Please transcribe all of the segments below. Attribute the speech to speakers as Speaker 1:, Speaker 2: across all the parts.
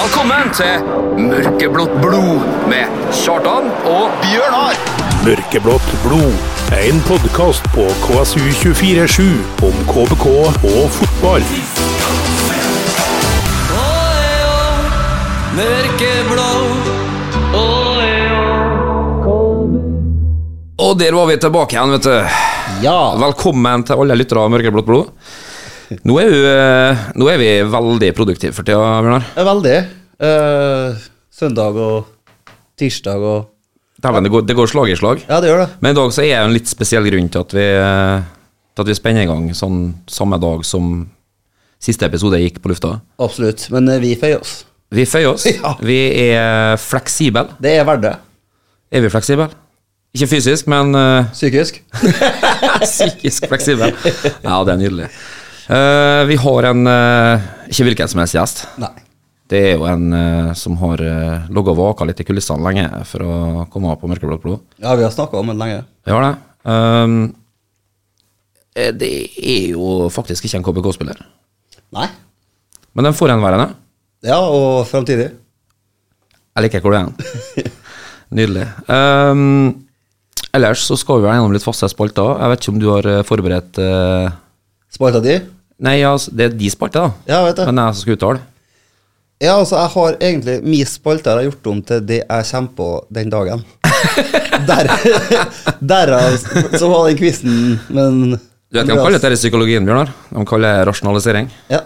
Speaker 1: Velkommen til Mørkeblått blod med Kjartan og Bjørnar.
Speaker 2: Mørkeblått blod. En podkast på KSU247 om KBK og fotball.
Speaker 1: Og der var vi tilbake igjen, vet du.
Speaker 3: Ja.
Speaker 1: Velkommen til alle lyttere av Mørkeblått blod. Nå er, vi, eh, nå er vi veldig produktive for tida, Bjørnar.
Speaker 3: Veldig. Eh, søndag og tirsdag og
Speaker 1: Dæven, det, det går slag i slag.
Speaker 3: Ja, det gjør det.
Speaker 1: Men i dag så er det en litt spesiell grunn til at vi, eh, til at vi spenner i gang sånn samme dag som siste episode gikk på lufta.
Speaker 3: Absolutt. Men eh, vi føyer oss.
Speaker 1: Vi føyer oss.
Speaker 3: Ja.
Speaker 1: Vi er fleksible.
Speaker 3: Det er verdt det.
Speaker 1: Er vi fleksible? Ikke fysisk, men uh...
Speaker 3: Psykisk.
Speaker 1: psykisk fleksible. Ja, det er nydelig. Eh, vi har en uh, ikke hvilken som helst gjest.
Speaker 3: Nei.
Speaker 1: Det er jo en uh, som har uh, ligget og vaka litt i kulissene lenge for å komme av på Mørkeblått blod.
Speaker 3: Ja, vi har snakka om det lenge.
Speaker 1: Vi har det. Um, det er jo faktisk ikke en KBK-spiller,
Speaker 3: Nei.
Speaker 1: men den forhenværende.
Speaker 3: Ja, og framtidig.
Speaker 1: Jeg liker hvor det er. Nydelig. Um, ellers så skal vi gjennom litt faste spalter. Jeg vet ikke om du har forberedt uh...
Speaker 3: Spalta di?
Speaker 1: Nei, altså, det er de spalte, da.
Speaker 3: Ja, vet du.
Speaker 1: Men jeg som skal uttale.
Speaker 3: Ja, altså, jeg har egentlig Min spalte har jeg gjort om til det jeg kommer på den dagen. Der, Derav så var den quizen, men
Speaker 1: Du vet hva de kaller dette i psykologien, Bjørnar? De kaller det rasjonalisering.
Speaker 3: Ja.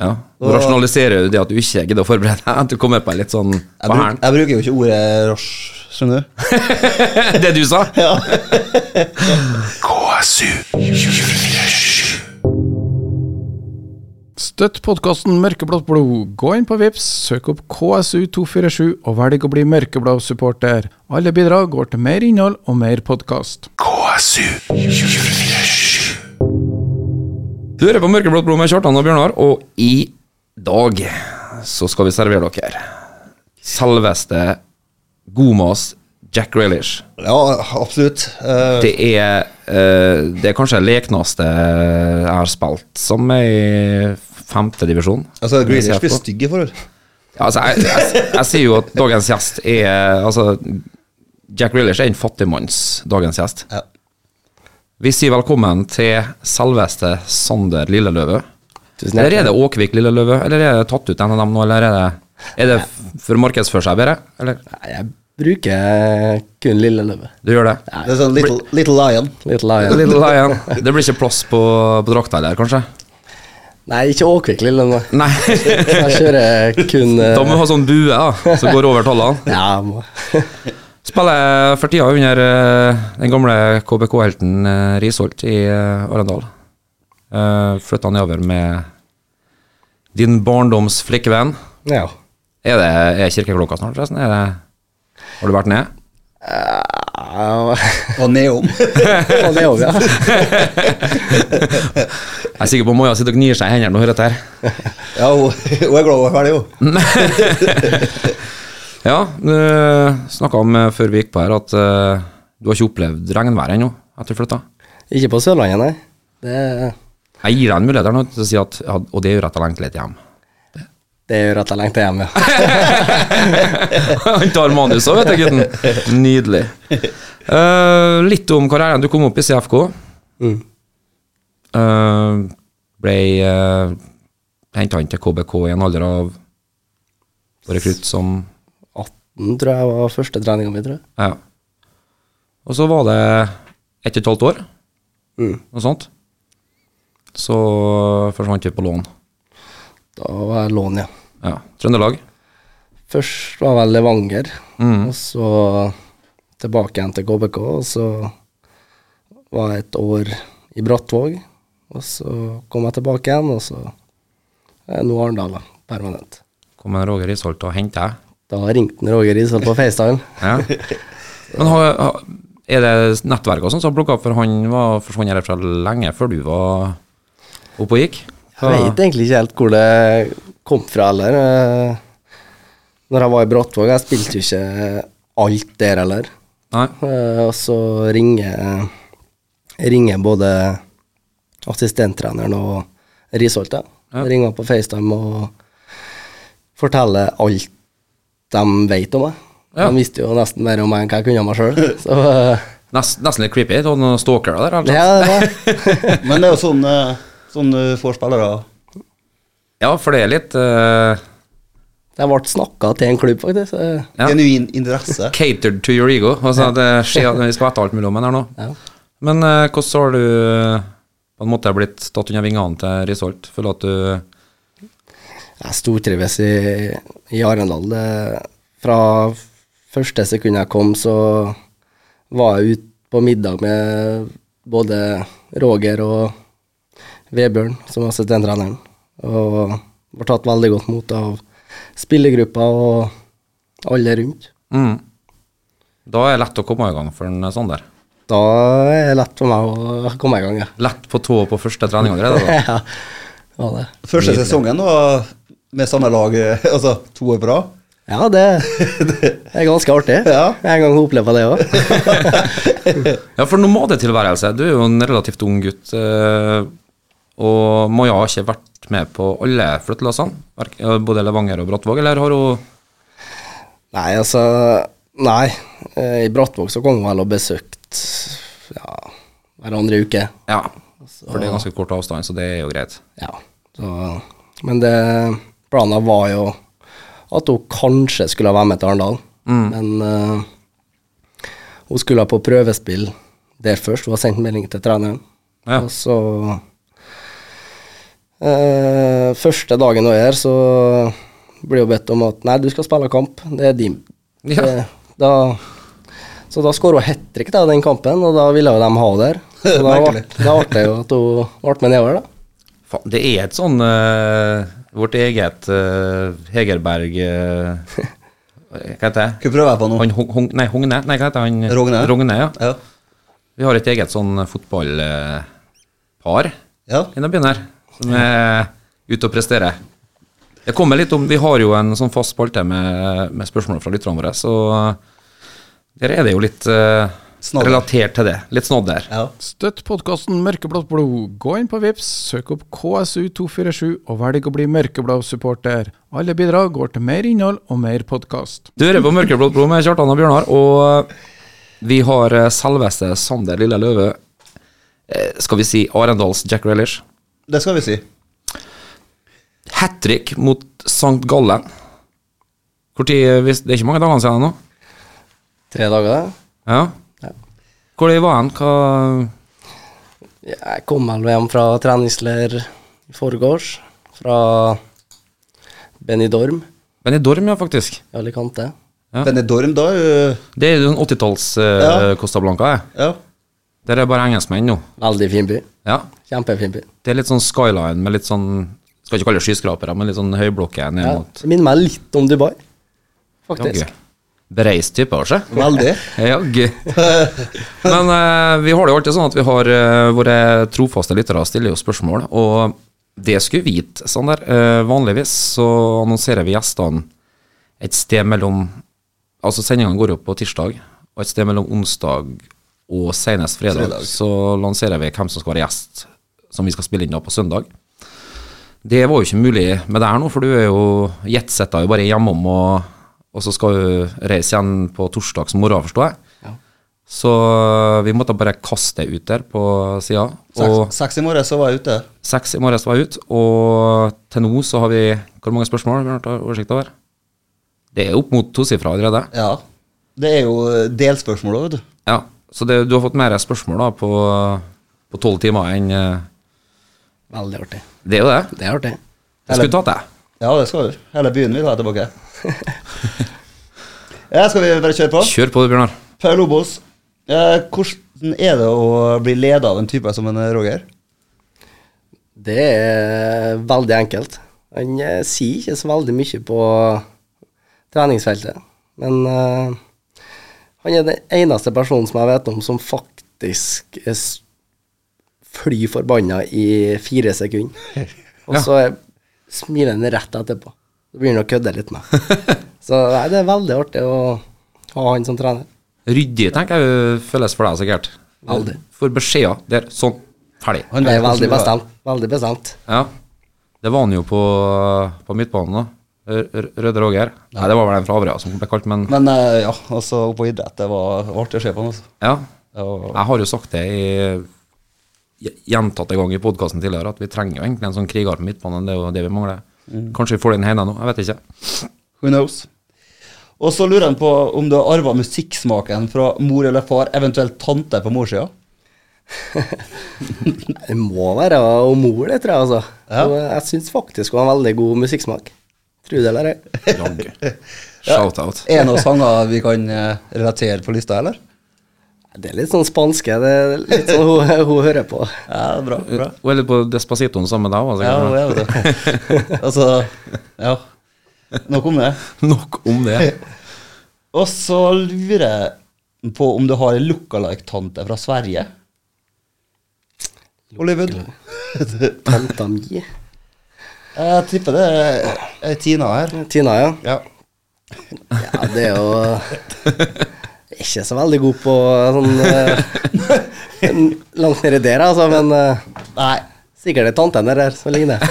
Speaker 1: Ja. Du rasjonaliserer jo det at du ikke gidder å forberede deg, at du kommer på litt sånn på
Speaker 3: bruk, jeg bruker jo ikke ordet rasj, skjønner du?
Speaker 1: Det du sa?
Speaker 3: Ja.
Speaker 2: KSU247.
Speaker 4: Støtt podkasten Mørkeblått blod. Gå inn på Vips, søk opp KSU247 og velg å bli mørkeblå supporter. Alle bidrag går til mer innhold og mer podkast.
Speaker 2: KSU247.
Speaker 1: Du hører på Mørkeblått blod med Kjartan og Bjørnar, og i dag så skal vi servere dere selveste godmas Jack Grealish.
Speaker 3: ja, absolutt. Uh,
Speaker 1: Det er, uh, det er kanskje det lekneste jeg har spilt, som er i femte divisjon.
Speaker 3: altså, Grealish
Speaker 1: Jeg
Speaker 3: blir stygg i forhold.
Speaker 1: Ja, altså, jeg, jeg, jeg sier jo at dagens gjest er Altså, Jack Grealish er en fattigmanns dagens gjest.
Speaker 3: Ja.
Speaker 1: Vi sier velkommen til selveste Sander Lilleløve.
Speaker 5: Tusen
Speaker 1: Eller er det Åkvik Lilleløve, eller er det tatt ut en av dem nå, eller er det, er det for å markedsføre seg bedre? Eller?
Speaker 5: Nei, Jeg bruker kun Lilleløve.
Speaker 1: Du gjør det?
Speaker 3: Det er sånn Little, little Lion.
Speaker 5: Little Lion.
Speaker 1: Little Lion. Det blir ikke plass på, på drakta heller, kanskje?
Speaker 5: Nei, ikke Åkvik Lille Løve.
Speaker 1: Nei.
Speaker 5: Jeg kjører kun uh...
Speaker 1: Da må vi ha sånn bue da, som går over tallene.
Speaker 5: Ja, må.
Speaker 1: Spiller for tida under uh, den gamle KBK-helten uh, Risholt i uh, Arendal. Uh, Flytta nedover med din barndoms flikkevenn.
Speaker 5: Ja.
Speaker 1: Er det er kirkeklokka snart, forresten? Er det, har du vært ned?
Speaker 5: Uh,
Speaker 3: Og nedom.
Speaker 5: og nedom, ja.
Speaker 1: Jeg er sikker på Maja sitter og gnir seg i hendene og hører dette her.
Speaker 3: Ja, hun, hun er glad hun er ferdig, hun.
Speaker 1: Ja, du snakka om eh, før vi gikk på her at eh, du har ikke opplevd regnvær ennå etter du flytta.
Speaker 5: Ikke på Sørlandet, nei. Det,
Speaker 1: Jeg gir deg en mulighet nå til å si at ja, Og det gjør at jeg lengter litt hjem.
Speaker 5: det gjør at jeg lengter hjem, ja.
Speaker 1: Han tar manus òg, vet du, gutten. Nydelig. Uh, litt om karrieren. Du kom opp i CFK.
Speaker 5: Mm.
Speaker 1: Uh, ble uh, henta inn til KBK i en alder av rekrutt som
Speaker 5: 18 tror jeg var første treninga mi, tror jeg.
Speaker 1: Ja. Og så var det ett og et halvt år,
Speaker 5: Mm.
Speaker 1: noe sånt. Så forsvant vi på lån.
Speaker 5: Da var jeg lån, ja.
Speaker 1: Ja. Trøndelag.
Speaker 5: Først var vel Levanger,
Speaker 1: Mm.
Speaker 5: og så tilbake igjen til KBK, og så var jeg et år i Brattvåg, og så kom jeg tilbake igjen, og så er nå Arendal, da, permanent.
Speaker 1: Kom en Roger Isholt og henta deg.
Speaker 5: Da ringte Roger Isholt på FaceTime.
Speaker 1: Ja. Men har, har- er det nettverk og sånn som har plukka opp, for han var forsvunnet herfra lenge før du var oppe og gikk?
Speaker 5: Jeg vet egentlig ikke helt hvor det kom fra heller. Eh, Når jeg var i Brattvåg, jeg spilte jo ikke alt der heller.
Speaker 1: Nei.
Speaker 5: Eh, Og så ringer, ringer både assistenttreneren og Risholt. Ja.
Speaker 1: Ja.
Speaker 5: Ringer på FaceTime og fortelle alt de vet om meg.
Speaker 1: Ja.
Speaker 5: De visste jo nesten mer om meg enn hva jeg kunne om meg sjøl. Eh,
Speaker 1: Nest, nesten litt creepy. Sånn stalker noen stalkere der. Altså.
Speaker 5: ja, det
Speaker 3: Men det er jo sånn, eh, sånn du får spillere
Speaker 1: Ja, for det er litt uh...
Speaker 5: Jeg ble snakka til en klubb, faktisk.
Speaker 1: Ja.
Speaker 3: genuin interesse.
Speaker 1: catered to your ego. Altså, det skjer, vi skal vite alt mulig om den her nå.
Speaker 5: Ja.
Speaker 1: Men uh, hvordan har du på en måte blitt tatt under vingene til Resort. Føler at du
Speaker 5: Jeg stortrives i, i Arendal. Fra første sekund jeg kom, så var jeg ute på middag med både Roger og Vebjørn, som var assistenttreneren, og ble tatt veldig godt mot av spillergruppa og alle rundt.
Speaker 1: mm. Da er det lett å komme i gang for en sånn der.
Speaker 5: Da er det lett for meg å komme i gang, ja.
Speaker 1: Lett på tå på første trening allerede. Da.
Speaker 5: ja. det var det.
Speaker 3: Første sesongen var med samme lag, eh, altså to år på rad.
Speaker 5: Ja, det, det er ganske artig.
Speaker 3: Ja.
Speaker 5: En gang opplever det òg.
Speaker 1: Ja, for nomadetilværelse. Du er jo en relativt ung gutt. eh, Og Maja har ikke vært med på alle flyttelassene? Både Levanger og Brattvåg, eller har hun
Speaker 5: Nei, altså Nei. Eh, I Brattvåg så kom hun vel og besøkt ja, hver andre uke.
Speaker 1: Ja, for det er ganske kort avstand, så det er jo greit.
Speaker 5: Ja. Så, men det planen var jo at hun kanskje skulle være med til Arendal. Men uh, hun skulle på prøvespill der først. Hun har sendt melding til treneren.
Speaker 1: Ja.
Speaker 5: Og så uh, Første dagen hun er her, så blir hun bedt om at nei, du skal spille kamp. Det er din.
Speaker 1: Ja.
Speaker 5: Det, da, så da skåra hun hat trick da, den kampen, og da ville jo de ha henne der. Så da ble det jo at hun ble med nedover, da.
Speaker 1: Det er et sånn uh, Vårt eget uh, Hegerberg uh, Hva heter det?
Speaker 3: Hva prøver jeg på nå?
Speaker 1: Han Hong- Nei, Hogne? Nei, hva heter han?
Speaker 3: Rogne.
Speaker 1: Rogne, ja.
Speaker 3: Ja.
Speaker 1: Vi har et eget sånn fotballpar
Speaker 3: ja.
Speaker 1: i denne byen her, som er ute og presterer. Det kommer litt om Vi har jo en sånn fast spalte med, med spørsmål fra lytterne våre, så der er det jo litt
Speaker 3: uh,
Speaker 1: relatert til det. Litt snodder.
Speaker 3: ja.
Speaker 4: Støtt podkasten Mørkeblått blod. Gå inn på Vips, søk opp KSU247 og velg å bli mørkeblå supporter. Alle bidrag går til mer innhold og mer podkast.
Speaker 1: Du hører på Mørkeblått blod med Kjartan og Bjørnar, og vi har eh, selveste Sander Lille Løve. Eh, Skal vi si Arendals Jack Relish.
Speaker 3: Det skal vi si.
Speaker 1: Hat trick mot St. Gallen. Hvor tid, det er ikke mange dagene siden nå?
Speaker 5: Tre dager.
Speaker 1: Ja.
Speaker 5: Ja.
Speaker 1: Hvor det var hen? Hva
Speaker 5: Jeg kom vel hjem fra treningsleir i forgårs, fra Benidorm
Speaker 1: Benidorm, ja, faktisk.
Speaker 5: i Alicante.
Speaker 1: Ja.
Speaker 3: Benidorm, da er jo
Speaker 1: Det er jo en 80-talls uh,
Speaker 3: Ja.
Speaker 1: Costa Blanca. jeg.
Speaker 3: Ja.
Speaker 1: Der er bare engelskmenn nå.
Speaker 5: Veldig fin by.
Speaker 1: Ja.
Speaker 5: Kjempefin by.
Speaker 1: Det er litt sånn skyline med litt sånn Skal ikke kalle det skyskrapere, men litt sånn høyblokker ned
Speaker 5: Ja,
Speaker 1: mot
Speaker 5: det minner meg litt om Dubai, faktisk.
Speaker 1: Jaggu. Bereist altså.
Speaker 3: Veldig.
Speaker 1: Jaggu. Men eh, vi har det jo alltid sånn at vi har eh, våre trofaste lyttere stiller jo spørsmål, og det skulle vi vite. Sander. der. Eh, vanligvis så annonserer vi gjestene et sted mellom Altså sendingene går opp på tirsdag, og et sted mellom onsdag og senest fredag,
Speaker 3: Fredag.
Speaker 1: så lanserer vi hvem som skal være gjest, som vi skal spille inn da på søndag. Det var jo ikke mulig med det her nå, for du er jo jetsetta jo bare hjemom, og, og så skal hun reise igjen på torsdags morgen, forstår jeg.
Speaker 5: Ja.
Speaker 1: Så vi måtte bare kaste det ut der på sida.
Speaker 3: Seks, seks i morgen så var jeg ute.
Speaker 1: seks i morges var jeg ute, og til nå så har vi Hvor mange spørsmål har vi har oversikt over? Det er opp mot tosifra allerede.
Speaker 3: Ja. Det er jo delspørsmål òg, vet du.
Speaker 1: Ja, så det, du har fått mer spørsmål da på på tolv timer enn eh,
Speaker 5: Veldig artig.
Speaker 1: Det er jo det.
Speaker 5: Det er artig.
Speaker 1: Jeg skulle tatt det.
Speaker 3: Ja, det skal du. Hele byen vil ha jeg tilbake. ja, skal vi bare kjøre på?
Speaker 1: Kjør på Bjørnar.
Speaker 3: Per Lobos, eh, hvordan er det å bli ledet av en type som en Roger?
Speaker 5: Det er veldig enkelt. Han eh, sier ikke så veldig mye på treningsfeltet, men eh, han er den eneste personen som jeg vet om som faktisk er fly forbanna i fire sekunder. Og så er- smiler han rett etterpå. Så begynner han å kødde litt med. Så nei, det er veldig artig å ha han som trener.
Speaker 1: Ryddig, tenker jeg føles for deg sikkert.
Speaker 5: Veldig.
Speaker 1: For beskjeder der. Sånn. Ferdig.
Speaker 3: Han
Speaker 5: er veldig bestemt. Veldig bestemt.
Speaker 1: Ja. Det var han jo på, på midtbanen, da. Røde Roger. Nei, det var vel en fra Averøya som ble kalt, men
Speaker 3: Men eh, ja, altså på idrett, det var artig å se på. han, Altså.
Speaker 1: ja.
Speaker 3: Var,
Speaker 1: Jeg har jo sagt det i gjentatte ganger i podkasten tidligere, at vi trenger jo egentlig en sånn kriger på midtbanen. Det er jo det vi mangler. Kanskje vi får den hjemme nå, jeg vet ikke.
Speaker 3: who knows? Og så lurer han på om du har arva musikksmaken fra mor eller far, eventuelt tante på morssida.
Speaker 5: Det må være og mor, det, tror jeg. altså.
Speaker 3: Ja.
Speaker 5: Jeg syns faktisk hun har veldig god musikksmak. Tro det eller ei.
Speaker 1: Shout-out.
Speaker 3: Er det noen sanger vi kan eh, relatere på lista, eller?
Speaker 5: Det er litt sånn spanske. Det er litt sånn hun, hun hører på.
Speaker 3: Ja, bra. bra.
Speaker 1: Hun er litt på Despacitoen sammen med deg òg,
Speaker 3: Ja,
Speaker 1: sikkert.
Speaker 3: er vet det. altså, ja. Nok om det.
Speaker 1: Nok om det.
Speaker 3: Og så lurer jeg på om du har en lookalike-tante fra Sverige? Hollywood?
Speaker 5: Tanta mi.
Speaker 3: Jeg tipper det er Tina her.
Speaker 5: Tina, ja.
Speaker 3: Ja.
Speaker 5: Ja, det er jo Ikke så veldig god på sånn eh, Langt nedi der, altså, men eh,
Speaker 3: Nei.
Speaker 5: sikkert det er tanten der som ligner.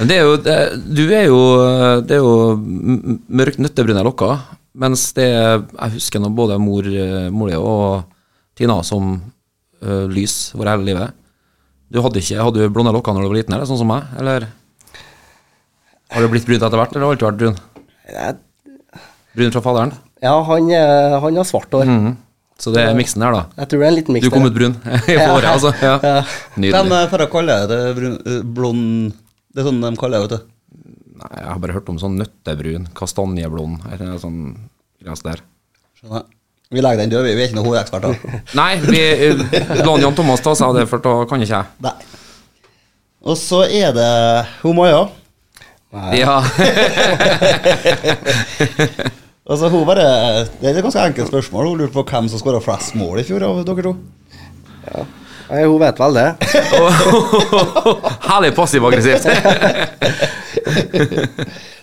Speaker 1: Men det er jo det, Du er jo Det er jo mørkt nøttebrune lokker, mens det Jeg husker nå både mor, mor og Tina som uh, lys for hele livet. Du hadde ikke Hadde du blonde lokker når du var liten, eller sånn som meg? Eller har du blitt brun etter hvert, eller har du alltid vært brun? Brun fra faderen?
Speaker 5: Ja, han, er- han har svart hår.
Speaker 1: Mhm. Så det er miksen her, da.
Speaker 5: Jeg tror det er en liten miks
Speaker 1: Du kom ut brun i håret, altså. Ja.
Speaker 5: Ja.
Speaker 1: Nydelig.
Speaker 3: eh, for å kalle det brun, eh, blond Det er sånn de kaller det, vet du.
Speaker 1: Nei, jeg har bare hørt om sånn nøttebrun, kastanjeblond, eller sånn greier der.
Speaker 3: Skjønner. Vi legger den død, vi vi er ikke noen håreksperter.
Speaker 1: Nei, vi la Jan Thomas ta seg av det, for da kan ikke jeg.
Speaker 3: Nei. Og så er det hun Maja.
Speaker 1: Ja.
Speaker 3: Altså, hun bare, Det er et ganske enkelt spørsmål. Hun lurte på hvem som skåra flest mål i fjor av dere to.
Speaker 5: Nei, hun vet vel det.
Speaker 1: Herlig passiv-aggressivt.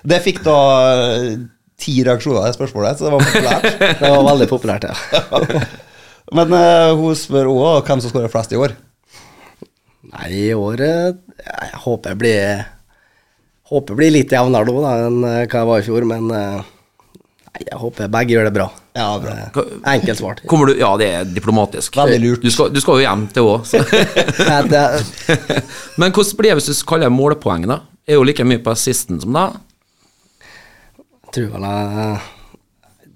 Speaker 3: Det fikk da eh, ti reaksjoner, det spørsmålet, så det var populært.
Speaker 5: Det var veldig populært, ja.
Speaker 3: Men uh, hun spør òg hvem som skårer flest i år.
Speaker 5: Nei, i år eh, Jeg håper jeg blir Håper jeg blir litt jevnere nå da enn hva jeg var i fjor, men Nei, jeg håper begge gjør det bra.
Speaker 3: Ja, bra.
Speaker 5: Eh, Enkelt svart.
Speaker 1: Kommer du Ja, det er diplomatisk.
Speaker 3: Veldig lurt.
Speaker 1: Du skal, du skal jo hjem til òg. Men hvordan blir det hvis du kaller målpoeng, da? Er jo like mye på assisten som deg.
Speaker 5: jeg tror vel jeg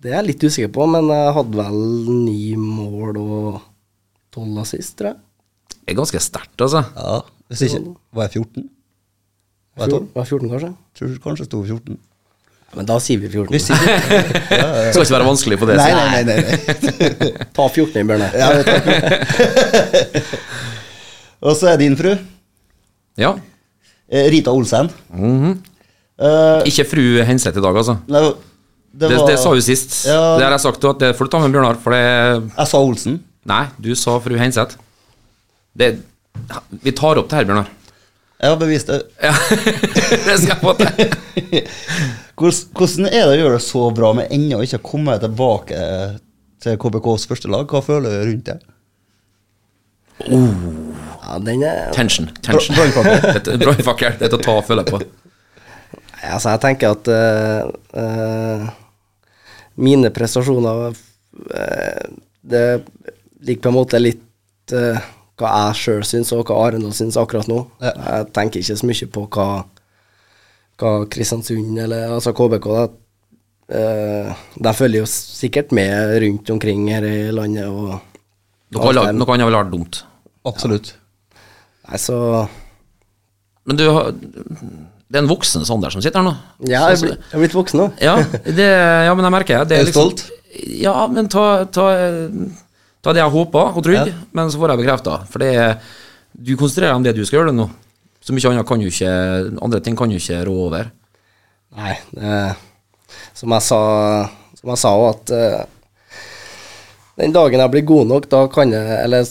Speaker 5: Det er jeg litt usikker på, men jeg hadde vel ni mål og tolv assist, tror jeg.
Speaker 1: Det er ganske sterkt, altså.
Speaker 3: Ja, Hvis ikke Var jeg 14? Var jeg 12?
Speaker 5: Var 14, kanskje?
Speaker 3: Tror kanskje sto 14.
Speaker 5: Men da sier vi 14.
Speaker 3: Hvis ja,
Speaker 1: Det skal ikke være vanskelig på det.
Speaker 3: Nei, nei, nei. nei, nei.
Speaker 5: Ta 14 i Bjørne.
Speaker 3: Ja. Og så er din fru,
Speaker 1: Ja.
Speaker 3: eh, Rita Olsen.
Speaker 1: Mm
Speaker 3: -hmm.
Speaker 1: uh, Ikke fru Henseth i dag, altså.
Speaker 3: nei, det,
Speaker 1: Det,
Speaker 3: var,
Speaker 1: det sa hun sist.
Speaker 3: Ja.
Speaker 1: Det har jeg sagt, at det får du ta med Bjørnar, for det
Speaker 3: Jeg sa Olsen.
Speaker 1: Nei, du sa fru Henseth. Det Vi tar opp det her, Bjørnar.
Speaker 3: Jeg har bevist det.
Speaker 1: Ja, det skal jeg få til.
Speaker 3: Hvordan er det å gjøre det så bra, men ennå ikke komme tilbake til KBKs første lag? Hva føler du rundt det?
Speaker 5: Ja, den er
Speaker 1: Tension. tension.
Speaker 3: Brannfakkel.
Speaker 1: Det er til å ta og føle på.
Speaker 5: Altså, jeg tenker at uh, uh, mine prestasjoner uh, Det ligger på en måte litt eh, hva jeg sjøl syns, og hva Arendal syns akkurat nå.
Speaker 3: Ja.
Speaker 5: Jeg tenker ikke så mye på hva, hva Kristiansund eller altså KBK da, eh, De følger jo sikkert med rundt omkring her i landet. og
Speaker 1: Noe annet noe annet ville vært dumt.
Speaker 3: Absolutt.
Speaker 5: Nei, så
Speaker 1: Men du har Det er en voksen Sander som sitter her nå.
Speaker 5: Ja, jeg er blitt, jeg er blitt voksen nå.
Speaker 1: Ja, det, ja, men jeg merker det.
Speaker 3: Er du
Speaker 1: liksom-
Speaker 3: stolt?
Speaker 1: Ja, men ta, ta, ta det jeg håpa og trodde,
Speaker 3: Ja.
Speaker 1: men så får jeg bekrefta. For det er Du konsentrerer deg om det du skal gjøre nå. Så mye annet kan du ikke Andre ting kan du ikke rå over.
Speaker 5: Nei, det, som jeg sa Som jeg sa også, at uh, den dagen jeg blir god nok, da kan jeg Eller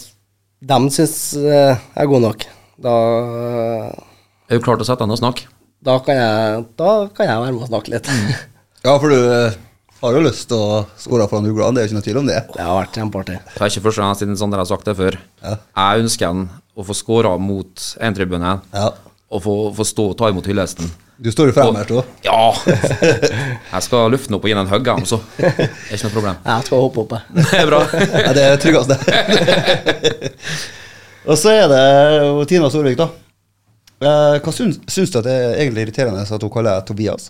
Speaker 5: dem syns eh, jeg er god nok. Da,
Speaker 1: Er du klar til å sette deg ned og snakke?
Speaker 5: da, kan jeg, da kan jeg være med og snakke litt.
Speaker 3: Ja, for du eh, har jo lyst til å skåre foran uglene, det er jo ikke noe tvil om det.
Speaker 5: Det har vært kjempeartig.
Speaker 1: Det er ikke første gang siden Sander har sagt det før.
Speaker 3: Ja.
Speaker 1: Jeg ønsker han å få skåra mot eintribunen
Speaker 3: Ja.
Speaker 1: og få, få stå og ta imot hyllesten.
Speaker 3: Du står jo fremme her, òg.
Speaker 1: Ja! Jeg skal lufte den opp og gi den en hugg, jeg, også. Det er ikke noe problem.
Speaker 5: Jeg skal hoppe opp, jeg.
Speaker 1: Det er bra.
Speaker 3: Ja, det er det tryggeste. og så er det jo Tina Storvik, da. Eh, hva syns, syns du at det er egentlig irriterende at hun kaller deg Tobias?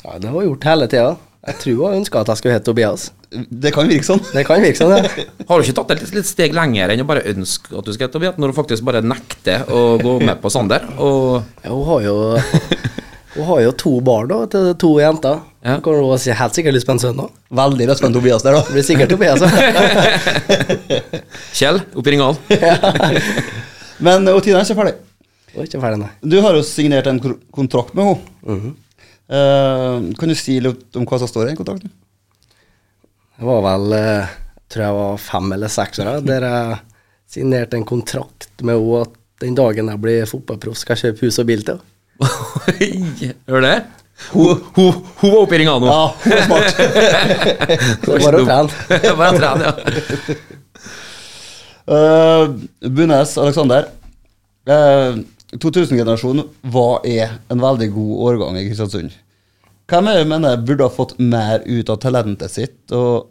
Speaker 5: Ja, det har hun gjort hele tida. Jeg tror hun ønska at jeg skulle hete Tobias.
Speaker 3: Det kan virke sånn.
Speaker 5: Det kan virke sånn, ja.
Speaker 1: Har du ikke tatt et litt, steg lenger enn å bare ønske at du skal hete Tobias, når du faktisk bare nekter å gå med på Sander? Og
Speaker 5: Ja, Hun har jo Hun har jo to barn da, til to jenter.
Speaker 1: Ja.
Speaker 5: Kan hun si helt sikkert lyst på en sønn da.
Speaker 3: Veldig lyst på en Tobias der,
Speaker 5: Det
Speaker 3: da.
Speaker 5: blir sikkert Tobias.
Speaker 1: Kjell oppe i Ringdal.
Speaker 3: Men Tina er ikke ferdig.
Speaker 5: Hun er ikke ferdig, nei.
Speaker 3: Du har jo signert en kontrakt med henne. Eh, kan du si litt om hva som står i den kontrakten?
Speaker 5: Det var vel jeg tror jeg var fem eller seks år der jeg signerte en kontrakt med henne at den dagen jeg blir fotballproff, skal jeg kjøpe hus og bil til henne.
Speaker 1: Hør det? Hun, hun, hun var oppe i ringa nå.
Speaker 3: Ja, hun var smart.
Speaker 5: Så bare å trene.
Speaker 1: Bare en tren, ja.
Speaker 3: Uh, Bunnes Aleksander. Uh, 2000-generasjonen var er en veldig god årgang i Kristiansund. Hvem er det mener burde ha fått mer ut av talentet sitt, og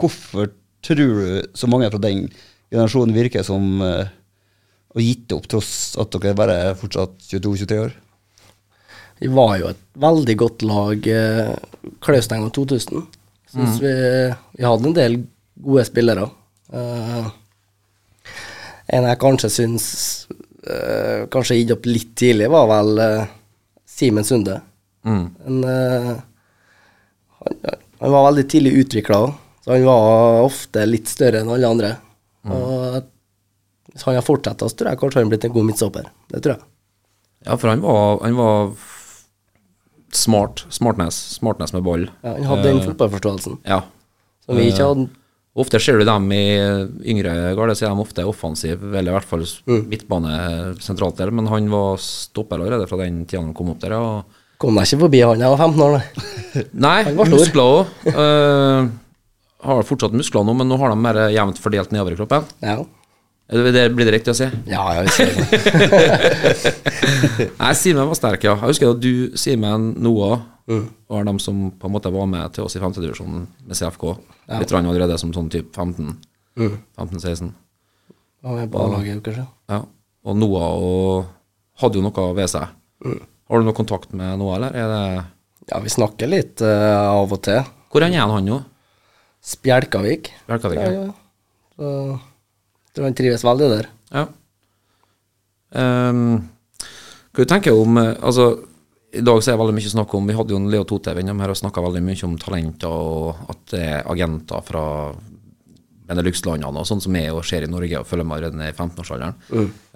Speaker 3: hvorfor tror du så mange fra den generasjonen virker som uh, har gitt opp, tross at dere bare er fortsatt 22-23 år?
Speaker 5: Vi var jo et veldig godt lag eh, Klaustein 2000. mm. vi, vi hadde en del gode spillere. Uh, en jeg kanskje syns uh, kanskje gitt opp litt tidlig, var vel uh, Simen Sunde.
Speaker 1: Mm.
Speaker 5: Men uh, han, han var veldig tidlig utvikla, så han var ofte litt større enn alle andre. Og hvis han har fortsatt, så tror jeg kanskje han blitt en god midtstopper. Det tror jeg.
Speaker 1: Ja, for han var, han var smart. Smartness. Smartness med ball.
Speaker 5: Ja, han hadde den
Speaker 1: Eh,
Speaker 5: fotballforståelsen
Speaker 1: Ja.
Speaker 5: som vi ikke hadde.
Speaker 1: Ofte ser du dem i yngre garde, så er de ofte offensive, eller i hvert fall midtbane sentralt der, men han var stopper allerede fra den tida han kom opp der. Ja.
Speaker 5: Kom deg ikke forbi han, jeg var 15 år, nei.
Speaker 1: Nei, muskler òg. har fortsatt muskler nå, men nå har de mer jevnt fordelt nedover i kroppen.
Speaker 5: Ja,
Speaker 1: det, blir det riktig å si?
Speaker 5: ja jeg ser det.
Speaker 1: Nei, Simen var sterk, ja. Jeg husker at du, Simen, Noah var de som på en måte var med til oss i femtedivisjonen med CFK.
Speaker 5: Ja.
Speaker 1: Litt allerede som sånn type 15. 15-16.
Speaker 5: Ja, kanskje.
Speaker 1: Ja. Og Noah og, hadde jo noe ved seg. Har du noe kontakt med noe, eller? Er det,
Speaker 5: Ja, vi snakker litt uh, av og til.
Speaker 1: hvor er han nå?
Speaker 5: Spjelkavik.
Speaker 1: Spjelkavik,
Speaker 5: Ja,
Speaker 1: Ja.
Speaker 5: Så han trives veldig der.
Speaker 1: ja. Um, hva du tenker om eh, Altså, i dag så er det veldig mye snakk om Vi hadde jo en Leo Totev innom her og snakka veldig mye om talenter, og at det er agenter fra Benelux-landene og sånn som er og skjer i Norge, og følger med allerede i 15-årsalderen.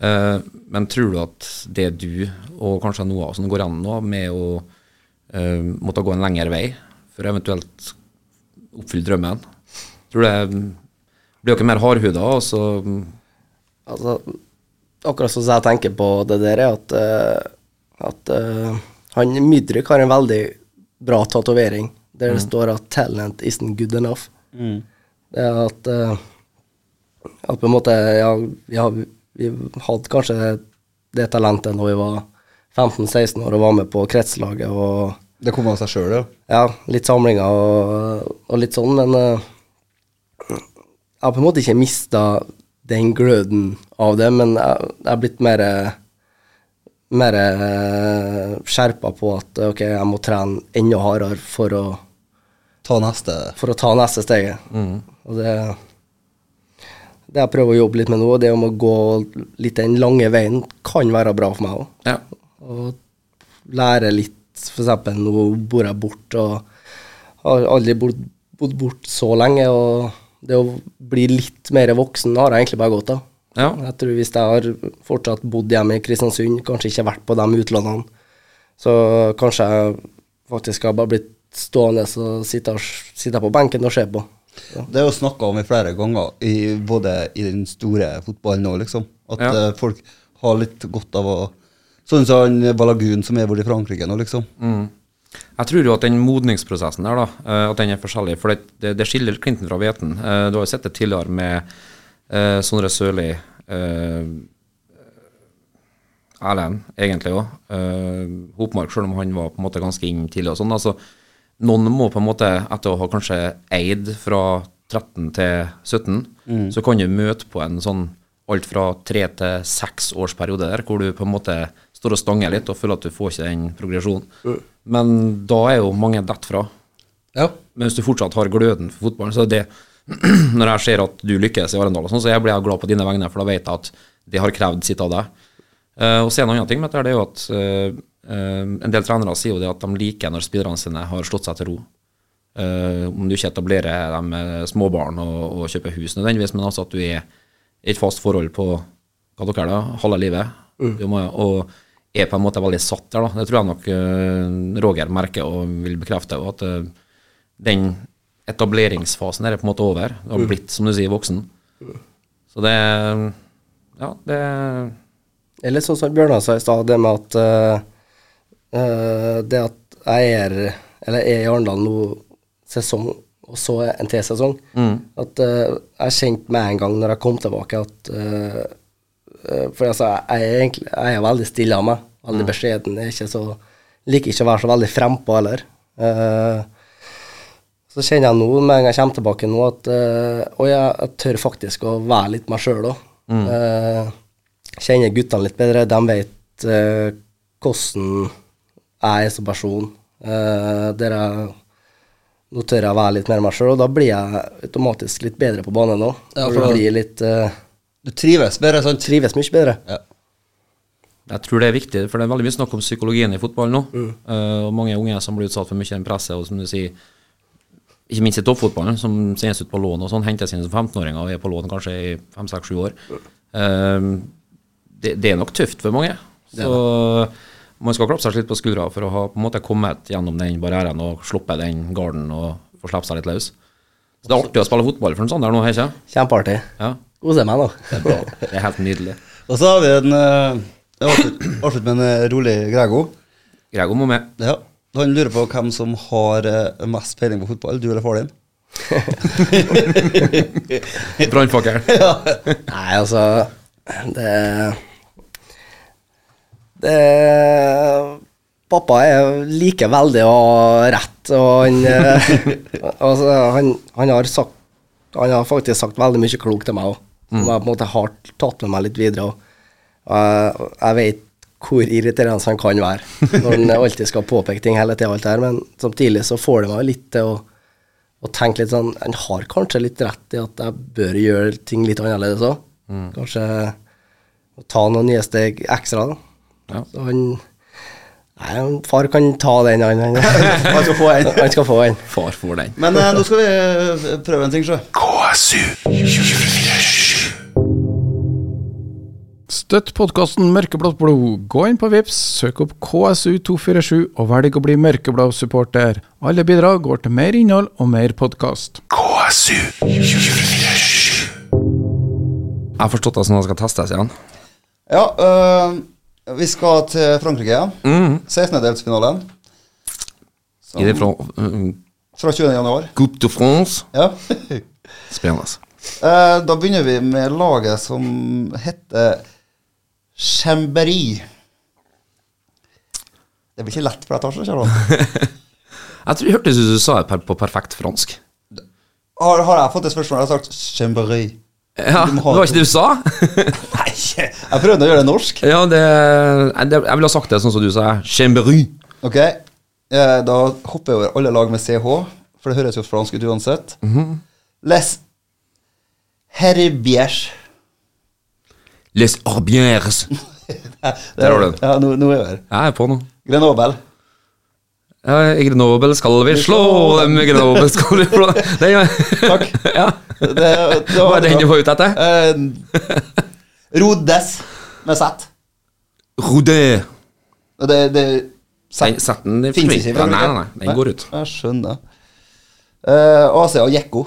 Speaker 1: Eh, men tror du at det du, og kanskje noe av som går an nå, med å eh, måtte gå en lengre vei for å eventuelt oppfylle drømmen, tror du det blir dere mer hardhuda, og
Speaker 5: Altså, akkurat sånn som jeg tenker på det der, er at, uh, at han Mydrik har en veldig bra tatovering der det står at 'talent isn't good enough'. Det er at eh, At på en måte Ja, vi, har, vi hadde kanskje det talentet når vi var 15-16 år og var med på kretslaget og
Speaker 3: Det kom av seg sjøl, ja.
Speaker 5: ja, litt samlinger og, og litt sånn, men eh, jeg har på en måte ikke mista den gløden av det, men jeg, jeg er blitt mer mer eh, skjerpa på at ok, jeg må trene enda hardere for å,
Speaker 3: Ta neste.
Speaker 5: for å ta neste steget. Og det det jeg prøver å jobbe litt med nå, det om å gå litt den lange veien, kan være bra for meg òg
Speaker 1: Ja.
Speaker 5: og lære litt. For eksempel, nå bor jeg bort og har aldri bodd, bodd bort så lenge. Og det å bli litt mer voksen har jeg egentlig bare godt av.
Speaker 1: Ja.
Speaker 5: Jeg tror Hvis jeg har fortsatt bodd hjemme i Kristiansund, kanskje ikke vært på de utlånene, så kanskje jeg faktisk har bare blitt stående og sitte, sitte på benken og se på.
Speaker 3: Det er jo snakka om i flere ganger, i, både i den store fotballen og liksom. At
Speaker 1: Ja.
Speaker 3: eh, folk har litt godt av å Sånn som han Balagun som er borte i Frankrike nå, liksom.
Speaker 1: Jeg tror jo at den modningsprosessen der, da, eh, at den er forskjellig. For det, det, skiller Clinton fra hveten. Eh, Du har jo sett det tidligere med uh, Sondre Sørli. Erlend, egentlig òg. Hopmark, selv om han var på en måte ganske inn tidlig og sånn. altså Noen må på en måte, etter å ha kanskje eid fra 13 til 17, så kan du møte på en sånn alt fra tre til seks års periode der, hvor du på en måte står og stanger litt og føler at du får ikke den progresjonen. Men da er jo mange dett fra.
Speaker 3: Ja.
Speaker 1: Men hvis du fortsatt har gløden for fotballen, så er det Når jeg ser at du lykkes i Arendal, og sånn, så jeg blir glad på dine vegne, for da vet jeg at det har krevd sitt av deg. Uh, og så er en annen ting med dette, det er jo at eh, en del trenere sier jo det at de liker når spillerne sine har slått seg til ro. Eh, om du ikke etablerer dem med småbarn og, og kjøper hus nødvendigvis, men altså at du er i et fast forhold på hva dere er da, halve livet. Må, og er på en måte veldig satt der. da. Det tror jeg nok eh, Roger merker og vil bekrefte. at eh, den etableringsfasen er på en måte over. Du har blitt, som du sier, voksen. Så det Ja, det
Speaker 5: Eller er sånn som Bjørnar sa i stad, det med at eh, Det at jeg er Eller er i Arendal nå sesong, og så en til sesong At eh, jeg kjente med en gang når jeg kom tilbake, at eh, eh, For altså, jeg er egentlig jeg er veldig stille av meg. Veldig beskjeden. Jeg er ikke så, liker ikke å være så veldig frempå heller. Eh, så kjenner jeg nå, med en gang jeg kommer tilbake nå, at uh, og jeg, jeg tør faktisk å være litt meg sjøl òg. kjenner guttene litt bedre. De vet eh, hvordan jeg er som person. Uh, der jeg, nå tør jeg å være litt mer meg sjøl, og da blir jeg automatisk litt bedre på banen òg.
Speaker 3: Ja, for da-
Speaker 5: blir litt uh,
Speaker 3: Du trives bedre, sant?
Speaker 5: Trives mye bedre.
Speaker 3: Ja.
Speaker 1: Jeg tror det er viktig, for det er veldig mye snakk om psykologien i fotball nå. Eh, og mange unge som blir utsatt for mye presse, og som du sier ikke minst i toppfotballen, som sendes ut på lån og sånn, hentes inn som 15-åringer og er på lån kanskje i 5-6-7 år. Eh, det, det er nok tøft for mange. Så man skal klappe seg litt på skuldra for å ha på en måte kommet gjennom den barrieren og sluppet den garden og få slippe seg litt løs. Så det er artig å spille fotball for en sånn der nå, ikke
Speaker 5: Kjempeartig.
Speaker 1: Ja,
Speaker 5: Koser meg nå.
Speaker 1: det er helt nydelig.
Speaker 3: Og så har vi en uh, Avslutt med en eh, rolig Grego.
Speaker 1: Grego må med.
Speaker 3: Ja. Han lurer på hvem som har eh, mest peiling på fotball, du eller far din?
Speaker 1: Brannfakkel.
Speaker 5: Nei, altså Det Det Pappa er liker veldig å ha rett, og han eh, Altså, han, han har sagt Han har faktisk sagt veldig mye klokt til meg òg, som jeg på en måte har tatt med meg litt videre. Og, jeg, vet hvor irriterende han kan være når han alltid skal påpeke ting hele tida, men samtidig så får det meg litt til å, og tenke litt sånn Han har kanskje litt rett i at jeg bør gjøre ting litt annerledes òg. Kanskje ta noen nye steg ekstra. da.
Speaker 1: Ja.
Speaker 5: Så han Nei, far kan ta den, han. Han, han skal få en. Han skal få en.
Speaker 1: Far får den.
Speaker 3: Men eh, nå skal vi eh, prøve en ting, sjø.
Speaker 2: KSU
Speaker 4: Støtt podkasten Mørkeblått blod. Gå inn på Vips, søk opp KSU247 og velg å bli mørkeblå supporter. Alle bidrag går til mer innhold og mer podkast.
Speaker 2: KSU 247.
Speaker 1: Jeg har forstått det sånn at det skal testes igjen.
Speaker 3: Ja, øh, vi skal til Frankrike igjen.
Speaker 1: Mm.
Speaker 3: 16-delsfinalen
Speaker 1: I det fra um,
Speaker 3: fra 20. januar.
Speaker 1: Coupe de France.
Speaker 3: Ja.
Speaker 1: Spennende.
Speaker 3: Eh, da begynner vi med laget som heter Chambéry. Det blir ikke lett for deg, Tarzan, Kjartan.
Speaker 1: Jeg tror jeg hørtes ut som du sa det på perfekt fransk.
Speaker 3: Har, har jeg fått et spørsmål? Jeg har sagt Chambéry.
Speaker 1: Ja, Det var ikke det du sa?
Speaker 3: Nei, jeg prøvde å gjøre det norsk.
Speaker 1: Ja, det, jeg, det Jeg ville ha sagt det sånn som du sa. Chambéry.
Speaker 3: Ok, eh, da hopper jeg over alle lag med CH, for det høres jo fransk ut uansett. Les Herbiers.
Speaker 1: Les Arbières. Der har du den.
Speaker 3: Ja, nå, nå er jeg her.
Speaker 1: Jeg er på nå.
Speaker 3: Grenoble.
Speaker 1: Ja, I Grenoble skal vi slå dem, i Grenoble skal vi slå Den, ja.
Speaker 3: Takk.
Speaker 1: ja.
Speaker 3: Det, det
Speaker 1: Hva er den du var ute etter?
Speaker 3: Eh, Rodes med Z.
Speaker 1: Rodé.
Speaker 3: Og det, det
Speaker 1: Z-en
Speaker 3: Finnes ikke.
Speaker 1: Ja, nei, nei, nei, den går ut.
Speaker 3: Jeg skjønner. Uh, AC og Jekko.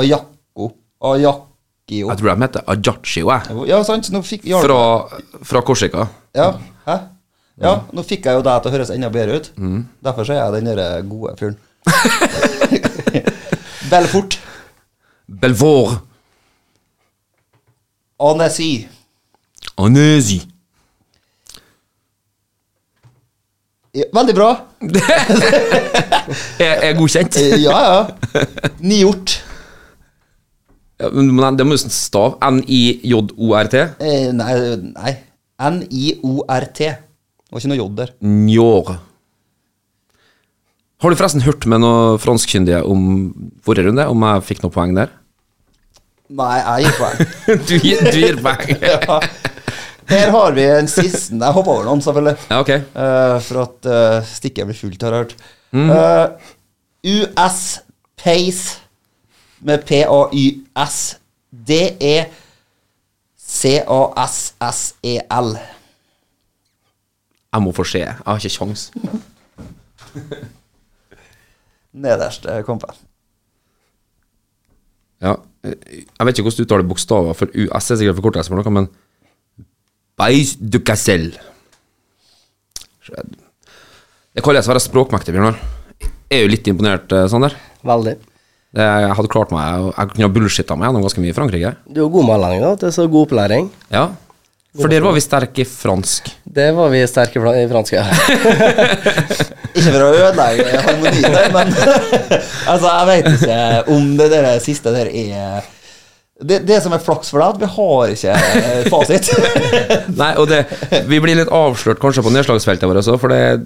Speaker 3: Ajakko. Ajakio.
Speaker 1: Jeg tror de heter Ajaccio, jeg.
Speaker 3: Ja, sant. Nå fikk hjalp-
Speaker 1: Fra, fra Korsika.
Speaker 3: Ja, hæ? Ja, nå fikk jeg jo deg til å høres enda bedre ut. Derfor så er jeg den derre gode fyren. Belfort.
Speaker 1: Belvor.
Speaker 3: Annecy.
Speaker 1: Anesi.
Speaker 3: Ja, Veldig bra.
Speaker 1: Er, er godkjent?
Speaker 3: Ja, ja. Niort.
Speaker 1: Ja, men men det må jo stave N-i-j-o-r-t.
Speaker 3: Eh, nei, nei. N-i-o-r-t. Det var ikke noe J der.
Speaker 1: Njor Har du forresten hørt med noen franskkyndige om forrige runde, om jeg fikk noe poeng der?
Speaker 3: Nei, jeg gir poeng.
Speaker 1: du, gir, du gir poeng.
Speaker 3: ja. Her har vi en siste Jeg hoppa over noen, selvfølgelig.
Speaker 1: Ja, ok.
Speaker 3: Uh, for at uh, stikket blir fullt, har jeg hørt. Eh, US Pace med P-A-Y-S. Det er C-A-S-S-E-L.
Speaker 1: Jeg må få se. Jeg har ikke kjangs.
Speaker 3: Nederst eh, kompet.
Speaker 1: Ja. Jeg vet ikke hvordan du uttaler bokstaver, for US er sikkert forkortelse for noe, men Beis du Cassel. Det kalles å være språkmektig, Bjørnar. Jeg er jo litt imponert, eh, Sander.
Speaker 5: Veldig.
Speaker 1: Jeg hadde klart meg Jeg kunne ha bullshitta meg gjennom ganske mye i Frankrike.
Speaker 5: Du er god melding, da. Det er så god opplæring.
Speaker 1: Ja. For der var vi sterke i fransk.
Speaker 5: Det var vi sterke i fransk. ja.
Speaker 3: Ikke for å ødelegge harmonien der, men altså, jeg vet ikke om det der siste der er det, det som er flaks for deg, at vi har ikke eh, fasit.
Speaker 1: Nei, og det Vi blir litt avslørt kanskje på nedslagsfeltet vårt også, for det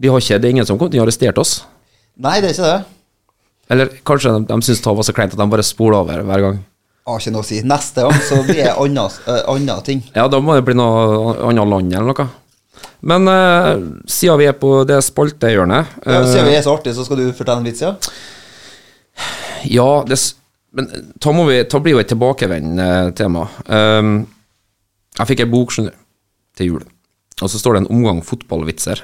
Speaker 1: Vi har ikke Det er ingen som kommer til å arrestere oss.
Speaker 3: Nei, det er ikke det.
Speaker 1: Eller kanskje de, de syns det var så kleint at de bare spoler over hver gang.
Speaker 3: Har ikke noe å si. Neste gang så blir det andre, eh, ting.
Speaker 1: Ja, da må det bli noe annet land eller noe. Men uh, siden vi er på det spaltehjørnet
Speaker 3: Ja,
Speaker 1: eh,
Speaker 3: Siden vi er så artige, så skal du fortelle en vits, ja?
Speaker 1: Ja, det, men da, må vi, da blir jo et tilbakevendende tema. Um, jeg fikk ei bok skjønner, til jul, og så står det en omgang fotballvitser.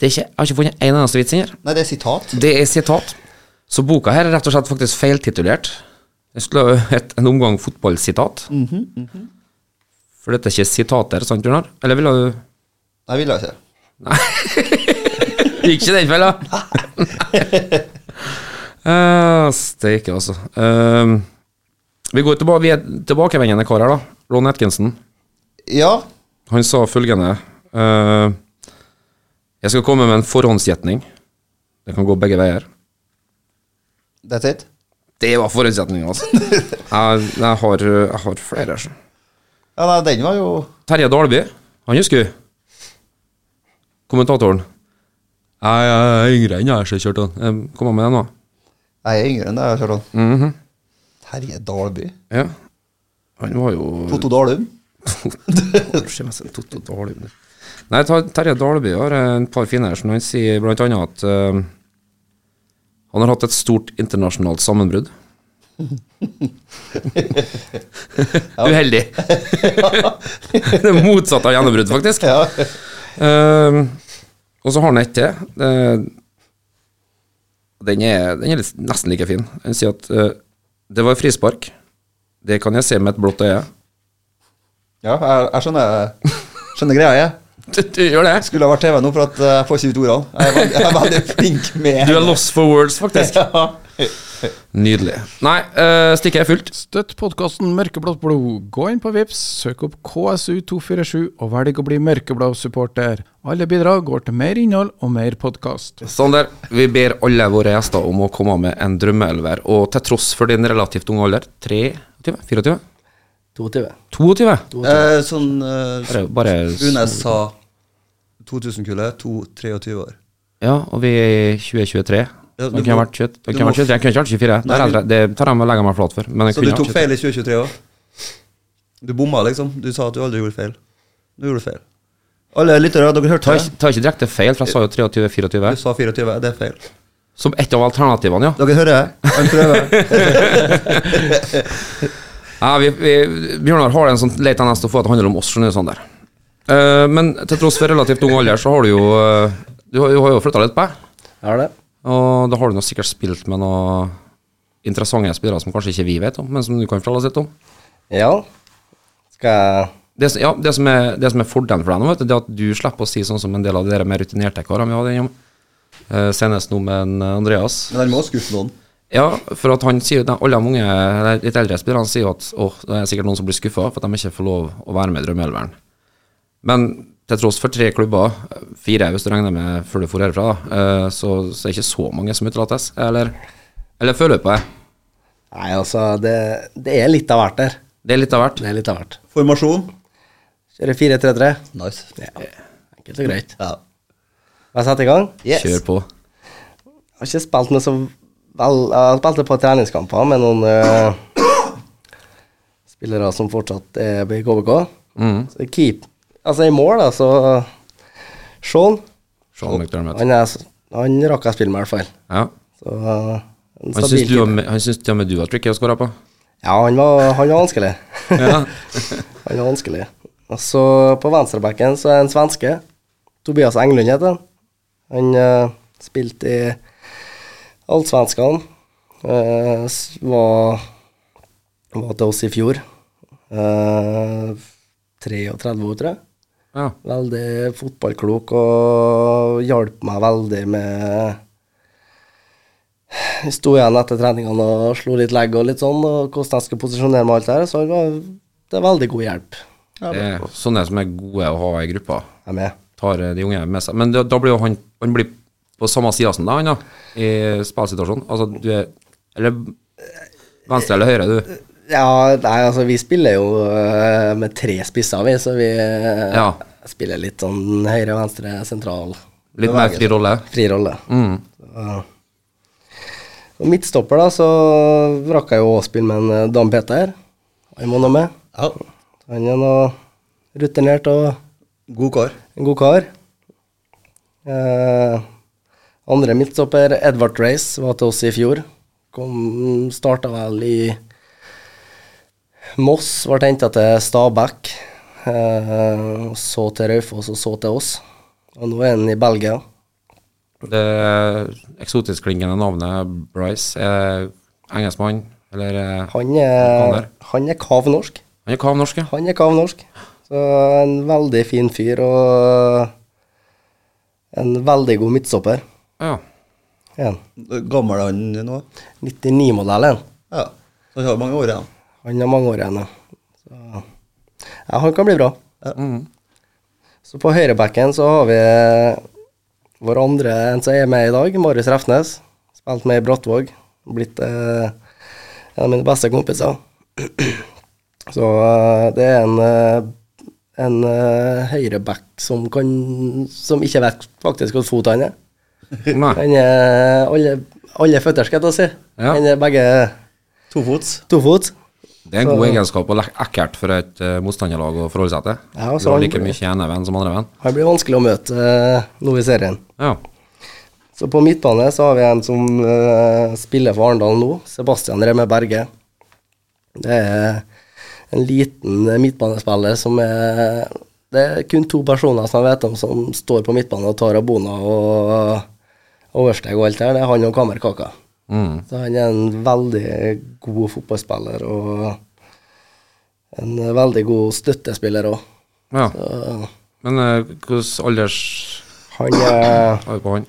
Speaker 1: Det ikke, jeg har ikke funnet en eneste vits inni her.
Speaker 3: Nei, det er sitat.
Speaker 1: Det er sitat. Så boka her er rett og slett faktisk feiltitulert. Det skulle hett en omgang fotballsitat. For dette er ikke sitater, sant, Bjørnar? Eller ville du
Speaker 3: Nei, ville jeg ikke. Nei.
Speaker 1: Gikk ikke den fella? uh, Steike, altså. Uh, vi, går tilbake, vi er tilbakevendende kar her, da. Ron Atkinson.
Speaker 3: Ja.
Speaker 1: Han sa følgende eh, Jeg skal komme med en forhåndsgjetning. Det kan gå begge veier.
Speaker 3: That's it.
Speaker 1: Det var forhåndsgjetninga, altså. jeg, jeg, har, jeg har flere. Så.
Speaker 3: Ja, nei, den var jo
Speaker 1: Terje Dalby, han husker du? Kommentatoren. Jeg er yngre enn jeg, har jeg den. han. Kom med den, nå.
Speaker 3: Jeg er yngre enn deg, Mm
Speaker 1: -hmm.
Speaker 3: Terje Dalby.
Speaker 1: Ja. Han var jo
Speaker 3: Totto Dalum.
Speaker 1: Totto Dalby. Nei, Terje Dalby har en par fine her, som han sier annet at uh, han har hatt et stort internasjonalt sammenbrudd. Uheldig. det motsatte av gjennombrudd, faktisk.
Speaker 3: Ja.
Speaker 1: Eh, og så har han et til. Uh, den, er, den er litt, nesten like fin. Han sier at uh, det var frispark. Det kan jeg se med et blått øye.
Speaker 3: ja, jeg, jeg skjønner, skjønner greia, jeg.
Speaker 1: Du, du gjør det?
Speaker 3: Skulle ha vært TV nå, for at eh, jeg får ikke ut ordene. Jeg er veldig, jeg er veldig flink med
Speaker 1: Du er lost for words, faktisk.
Speaker 3: Ja.
Speaker 1: Nydelig. Nei, uh, stikket er fullt.
Speaker 4: Støtt podkasten Mørkeblått blod. Gå inn på Vips, søk opp KSU247 og velg å bli mørkeblå-supporter. Alle bidrag går til mer innhold og mer podkast.
Speaker 1: Sander, vi ber alle våre gjester om å komme med en drømmeelver. Og til tross for din relativt unge alder 23? 24?
Speaker 5: 22.
Speaker 1: 22?
Speaker 3: Eh, sånn eh,
Speaker 1: Bare, bare
Speaker 3: Runes sa 2000-kullet, 23 år.
Speaker 1: Ja, og vi er i 2023.
Speaker 3: Ja, du
Speaker 1: kunne vært 20 kunne vært 23. Jeg kunne ikke vært 24. Det, er det tar jeg med å legge meg flat for.
Speaker 3: Så du tok feil i 2023 òg? Du bomma, liksom? Du sa at du aldri gjorde feil. Du gjorde feil. Alle lyttere, dere hørte det?
Speaker 1: ta ikke direkte feil, for jeg sa jo 23-24.
Speaker 3: Du sa 24, det er feil.
Speaker 1: Som ett av alternativene, ja.
Speaker 3: Dere hører? Han prøver.
Speaker 1: ja vi, vi, Bjørnar har en sånn lei tendens til å få at det handler om oss, Sånn du, Eh, men til tross for relativt ung alder, så har du jo eh, Du har, du har jo flytta litt på deg.
Speaker 5: Har det.
Speaker 1: Og da har du nå sikkert spilt med noen interessante spillere som kanskje ikke vi vet om, men som du kan fortelle oss litt om.
Speaker 5: Ja. Skal jeg
Speaker 1: Det, ja, det, som er, det som er fordelen for deg nå, vet du, det er at du slipper å si sånn som en del av de mer rutinerte karene vi hadde innom. Uh, senest nå med en Andreas.
Speaker 3: Men han må skuffe noen.
Speaker 1: Ja, for at han sier de- Alle de unge, litt eldre spillerne sier at åh, det er sikkert noen som blir skuffa for at de ikke får lov å være med i Drømmeelveren. Men til tross for tre klubber, fire hvis du regner med før du får herfra, eh, så, så er det ikke så mange som utelates. Eller, eller føler du på det?
Speaker 5: Nei, altså, det, det er litt av hvert der.
Speaker 1: Det er litt av hvert.
Speaker 5: Det er litt av hvert.
Speaker 3: Formasjon?
Speaker 5: Kjører 4-3-3.
Speaker 3: Nice.
Speaker 5: Ja. Enkelt og greit.
Speaker 3: Ja.
Speaker 5: Skal jeg sette i gang?
Speaker 3: Yes.
Speaker 1: Kjør på.
Speaker 5: Jeg har ikke spilt med så vel Jeg spilte på treningskamper med noen uh, spillere som fortsatt er i KBK.
Speaker 1: Mm.
Speaker 5: Så keep Altså, i mål, da, så Sean
Speaker 1: Sean McDermott.
Speaker 5: Han, er, han rakk jeg spille med, i hvert fall.
Speaker 1: Ja.
Speaker 5: Så en
Speaker 1: Han syns til og med du var tricky å skåre på.
Speaker 5: Ja, han var, han var vanskelig. Han var vanskelig. Og så på venstrebacken så er en svenske. Tobias Englund heter han. Han uh, spilte i Allsvenskan. Uh, var, var til oss i fjor. Uh, 33 år, tror jeg.
Speaker 1: Ja.
Speaker 5: Veldig fotballklok og hjalp meg veldig med Jeg sto igjen etter treningene og slo litt legg og litt sånn, og hvordan jeg skulle posisjonere meg alt det her, så det var, det er veldig god hjelp.
Speaker 1: Det er sånne som er gode å ha i gruppa.
Speaker 5: Jeg er med.
Speaker 1: Tar eh, de unge med seg. Men da, da blir jo han Han blir på samme sida som deg, han da, i spillsituasjonen. Altså, du er Eller venstre eller høyre, du.
Speaker 5: Ja, nei, altså vi spiller jo øh, med tre spisser, vi, så vi øh,
Speaker 1: Ja.
Speaker 5: spiller litt sånn høyre, venstre, sentral,
Speaker 1: Litt mer fri rolle.
Speaker 5: fri rolle.
Speaker 1: Mm.
Speaker 5: Så, og midtstopper, da, så rakk jeg jo å spille med en øh, Dan Peter. Han må nå med.
Speaker 3: ja.
Speaker 5: Han er nå rutinert og
Speaker 3: God kar.
Speaker 5: en god kar. Eh, andre midtstopper, Edvard Race, var til oss i fjor. Kom, starta vel i Moss, ble henta til Stabæk. Eh, så til Raufoss og så til oss. Og nå er han i Belgia.
Speaker 1: Det eksotisk-klingende navnet Bryce er engelskmann, eller eh,
Speaker 5: Han er, han er kav norsk.
Speaker 1: Han er kav norsk, ja.
Speaker 5: Han er kav norsk. Så en veldig fin fyr og en veldig god midtstopper.
Speaker 1: ja.
Speaker 5: En
Speaker 3: Gammel han nå?
Speaker 5: 99-modellen.
Speaker 3: Ja. Så han har mange år igjen.
Speaker 5: Han har mange år igjen, ja. Så, ja, han kan bli bra.
Speaker 1: Mm.
Speaker 5: Så på høyrebacken så har vi vår andre en som er med i dag, Marius Refnes. Spilt med i Brattvåg. Blitt eh, en av mine beste kompiser. Så eh, det er en, eh, en eh, høyreback som kan Som ikke vet faktisk hvor fot han er. Han er alle, alle føtter, skal jeg ta si.
Speaker 1: Ja.
Speaker 5: Han er begge
Speaker 3: Tofots.
Speaker 5: tofot.
Speaker 1: Det er en
Speaker 5: Så-
Speaker 1: god egenskap og ekkelt for et uh, motstanderlag å forholde seg til.
Speaker 5: Ja, så
Speaker 1: har
Speaker 5: han-
Speaker 1: like mye enevenn som andrevenn.
Speaker 5: Han blir vanskelig å møte uh, nå i serien.
Speaker 1: Ja.
Speaker 5: Så på midtbane så har vi en som uh, spiller for Arendal nå, Sebastian Remme Berge. Det er en liten midtbanespiller som er Det er kun to personer som jeg vet om som står på midtbane og tar abona og oversteg og alt det her. Det er han og Kamer Kaka.
Speaker 1: Mm.
Speaker 5: Så han er en veldig god fotballspiller og en veldig god støttespiller òg.
Speaker 1: ja. Men uh, hvilken alders
Speaker 5: Han er
Speaker 1: har på han?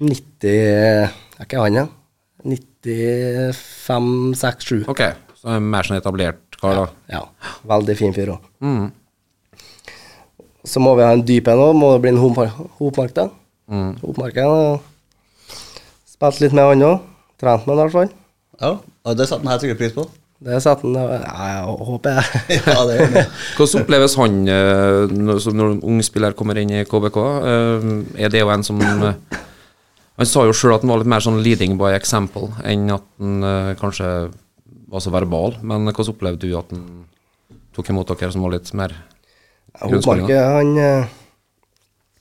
Speaker 5: 90 Er ikke han, ja? 95, 6, 7.
Speaker 1: Ok, så er han mer sånn etablert kar, da.
Speaker 5: Ja. Veldig fin fyr òg.
Speaker 1: Mm.
Speaker 5: Så må vi ha en dyp en òg. Må det bli en Hopmark, da.
Speaker 1: Mm.
Speaker 5: Har spilt litt med han òg. Trent med han i hvert fall.
Speaker 3: Ja. og det setter han helt sikkert pris på.
Speaker 5: Det setter han Ja, jeg håper jeg.
Speaker 3: ja, det gjør han.
Speaker 1: Hvordan oppleves han eh, når, når en ung spiller kommer inn i KBK? Eh, er det jo en som eh, Han sa jo sjøl at han var litt mer sånn leading by example enn at han kanskje var så verbal. Men hvordan opplevde du at han tok imot dere som var litt mer
Speaker 5: Hopmark han,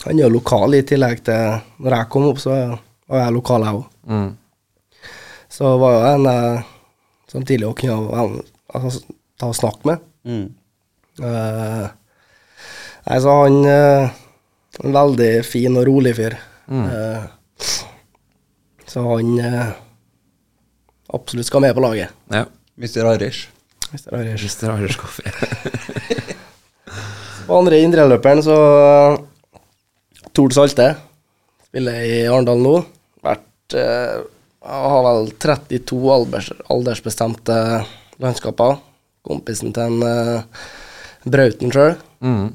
Speaker 5: han er jo lokal i tillegg til Når jeg kom opp, så var jeg lokal, jeg òg.
Speaker 1: Mm.
Speaker 5: Så var jo en eh, som tidlig å kunne altså, ta og snakke med.
Speaker 3: Mm.
Speaker 5: Eh, nei, så han eh, En veldig fin og rolig fyr. Eh, så han eh, absolutt skal med på laget.
Speaker 1: Ja.
Speaker 3: Mr.
Speaker 5: Det er det.
Speaker 1: Mr. Irish Coffee.
Speaker 5: På andre indreløperen så uh, Tord Salte. Spiller i Arendal nå. Uh, Jeg har vel 32 alders, aldersbestemte landskaper. Kompisen til en uh, Brauten sjøl.
Speaker 1: Mm.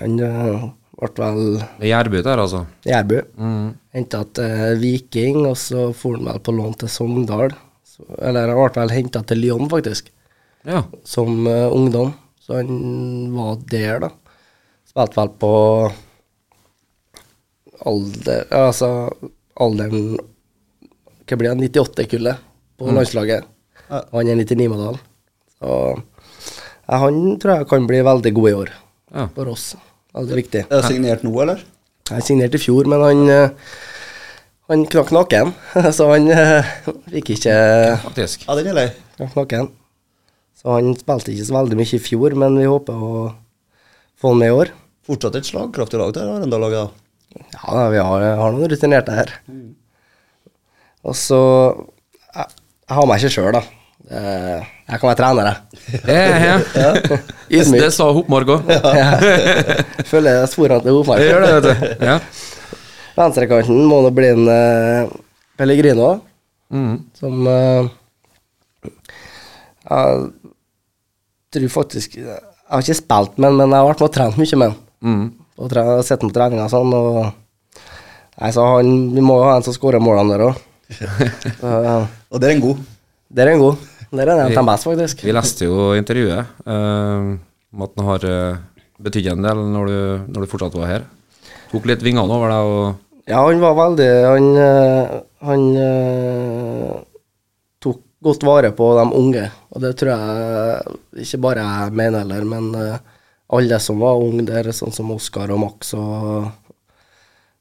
Speaker 5: Han uh, ble vel
Speaker 1: Jærbu der, altså.
Speaker 5: Jærbu.
Speaker 1: Mm.
Speaker 5: Henta til Viking, og så for han vel på lån til Sogndal. Så, eller han ble vel henta til Lyon, faktisk,
Speaker 1: Ja.
Speaker 5: som uh, ungdom. Så han var der, da. Spilte vel på alder Altså alderen Hva blir det? 98-kullet på landslaget. Og han er 99-modell. Så ja, han tror jeg kan bli veldig god i år
Speaker 1: Ja.
Speaker 5: for oss. Veldig viktig.
Speaker 3: Er det signert nå, eller?
Speaker 5: Jeg signerte i fjor, men han eh, Han knakk nakken, så han eh, fikk ikke
Speaker 1: Faktisk.
Speaker 3: Ja, den er lei.
Speaker 5: knakk nakken. Så han spilte ikke så veldig mye i fjor, men vi håper å få han med i år.
Speaker 3: Fortsatt et slagkraftig lag til Arendal-laget.
Speaker 5: Ja, da, vi har, har noen rutinerte her. Og så Jeg, jeg har meg ikke sjøl, da. Eh, Jeg kan være trener, jeg.
Speaker 1: Ja, ja.
Speaker 5: ja.
Speaker 1: Det sa Hopmark òg.
Speaker 5: jeg sporene til Hopmark.
Speaker 1: Det gjør det, vet du. Ja.
Speaker 5: Venstrekanten må nå bli en uh, Pellegrino,
Speaker 1: Mm.
Speaker 5: som uh, Jeg tror faktisk Jeg har ikke spilt med han, men jeg har vært med og trent mye med han.
Speaker 1: Mm.
Speaker 5: Og sitter på trening og sånn. Og nei, så han, vi må jo ha en som skårer målene der òg.
Speaker 3: Og det er en god.
Speaker 5: Der er en god. Der er en den best, faktisk.
Speaker 1: Vi leste jo intervjuet eh, om at han har uh, betydd en del når du, når du fortsatt var her. Tok litt vingene over deg og
Speaker 5: Ja, han var veldig Han, eh, han tok godt vare på de unge, og det tror jeg ikke bare jeg mener heller, men alle som var unge der, sånn som Oskar og Max og,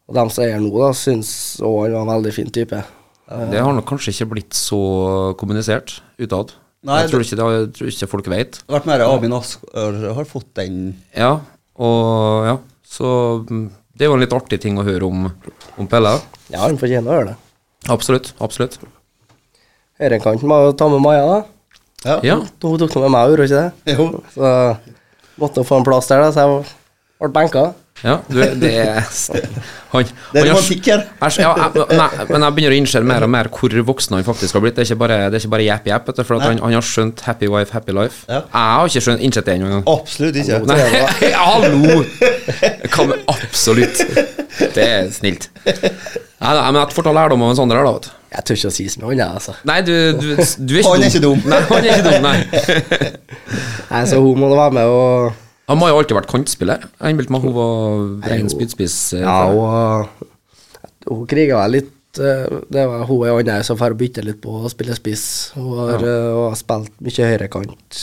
Speaker 5: og dem som er her nå, da, syns òg han var en veldig fin type.
Speaker 1: Det har nok kanskje ikke blitt så kommunisert utad.
Speaker 3: Nei,
Speaker 1: jeg tror ikke, det, jeg tror ikke folk vet.
Speaker 3: Det har vært mer Abin Askar har fått den
Speaker 1: Ja, og ja, så mm, det er jo en litt artig ting å høre om, om Pelle.
Speaker 5: Ja, han fortjener å høre det.
Speaker 1: Absolutt, absolutt.
Speaker 5: Høyrekanten må ta med Maja, da.
Speaker 3: Ja.
Speaker 1: Ja,
Speaker 5: Hun tok nå med meg, gjorde hun ikke det?
Speaker 3: Jo.
Speaker 5: Så måtte få en plass der, da, så jeg ble benka.
Speaker 1: Ja du, det er Han,
Speaker 3: Det er
Speaker 1: han
Speaker 3: romantikk her.
Speaker 1: Ja, men jeg begynner å innse mer og mer hvor voksen han faktisk har blitt. Det er ikke bare, det er ikke bare jepp, jepp, for han, han har skjønt happy wife, happy life.
Speaker 3: Ja.
Speaker 1: Jeg har ikke skjønt, innsett det engang.
Speaker 3: Absolutt ikke.
Speaker 1: Nei, hallo! Kan absolutt. Det er snilt. Nei, nei, men jeg får ta lærdom av en sånn der, da, vet du.
Speaker 5: Jeg tør ikke å si så mye annet, altså.
Speaker 1: Nei, du, du, du er ikke
Speaker 3: Han er ikke dum.
Speaker 1: Nei, han er ikke dum, nei.
Speaker 5: Nei, så hun må da være med og
Speaker 1: Han må jo alltid vært kantspiller. Jeg innbilte meg hun var ren spydspiss. eh,
Speaker 5: Ja, hun, hun kriga vel litt eh, Det var hun og andre som får bytte litt på å spille spiss. Hun har, ja. hun har spilt mye høyrekant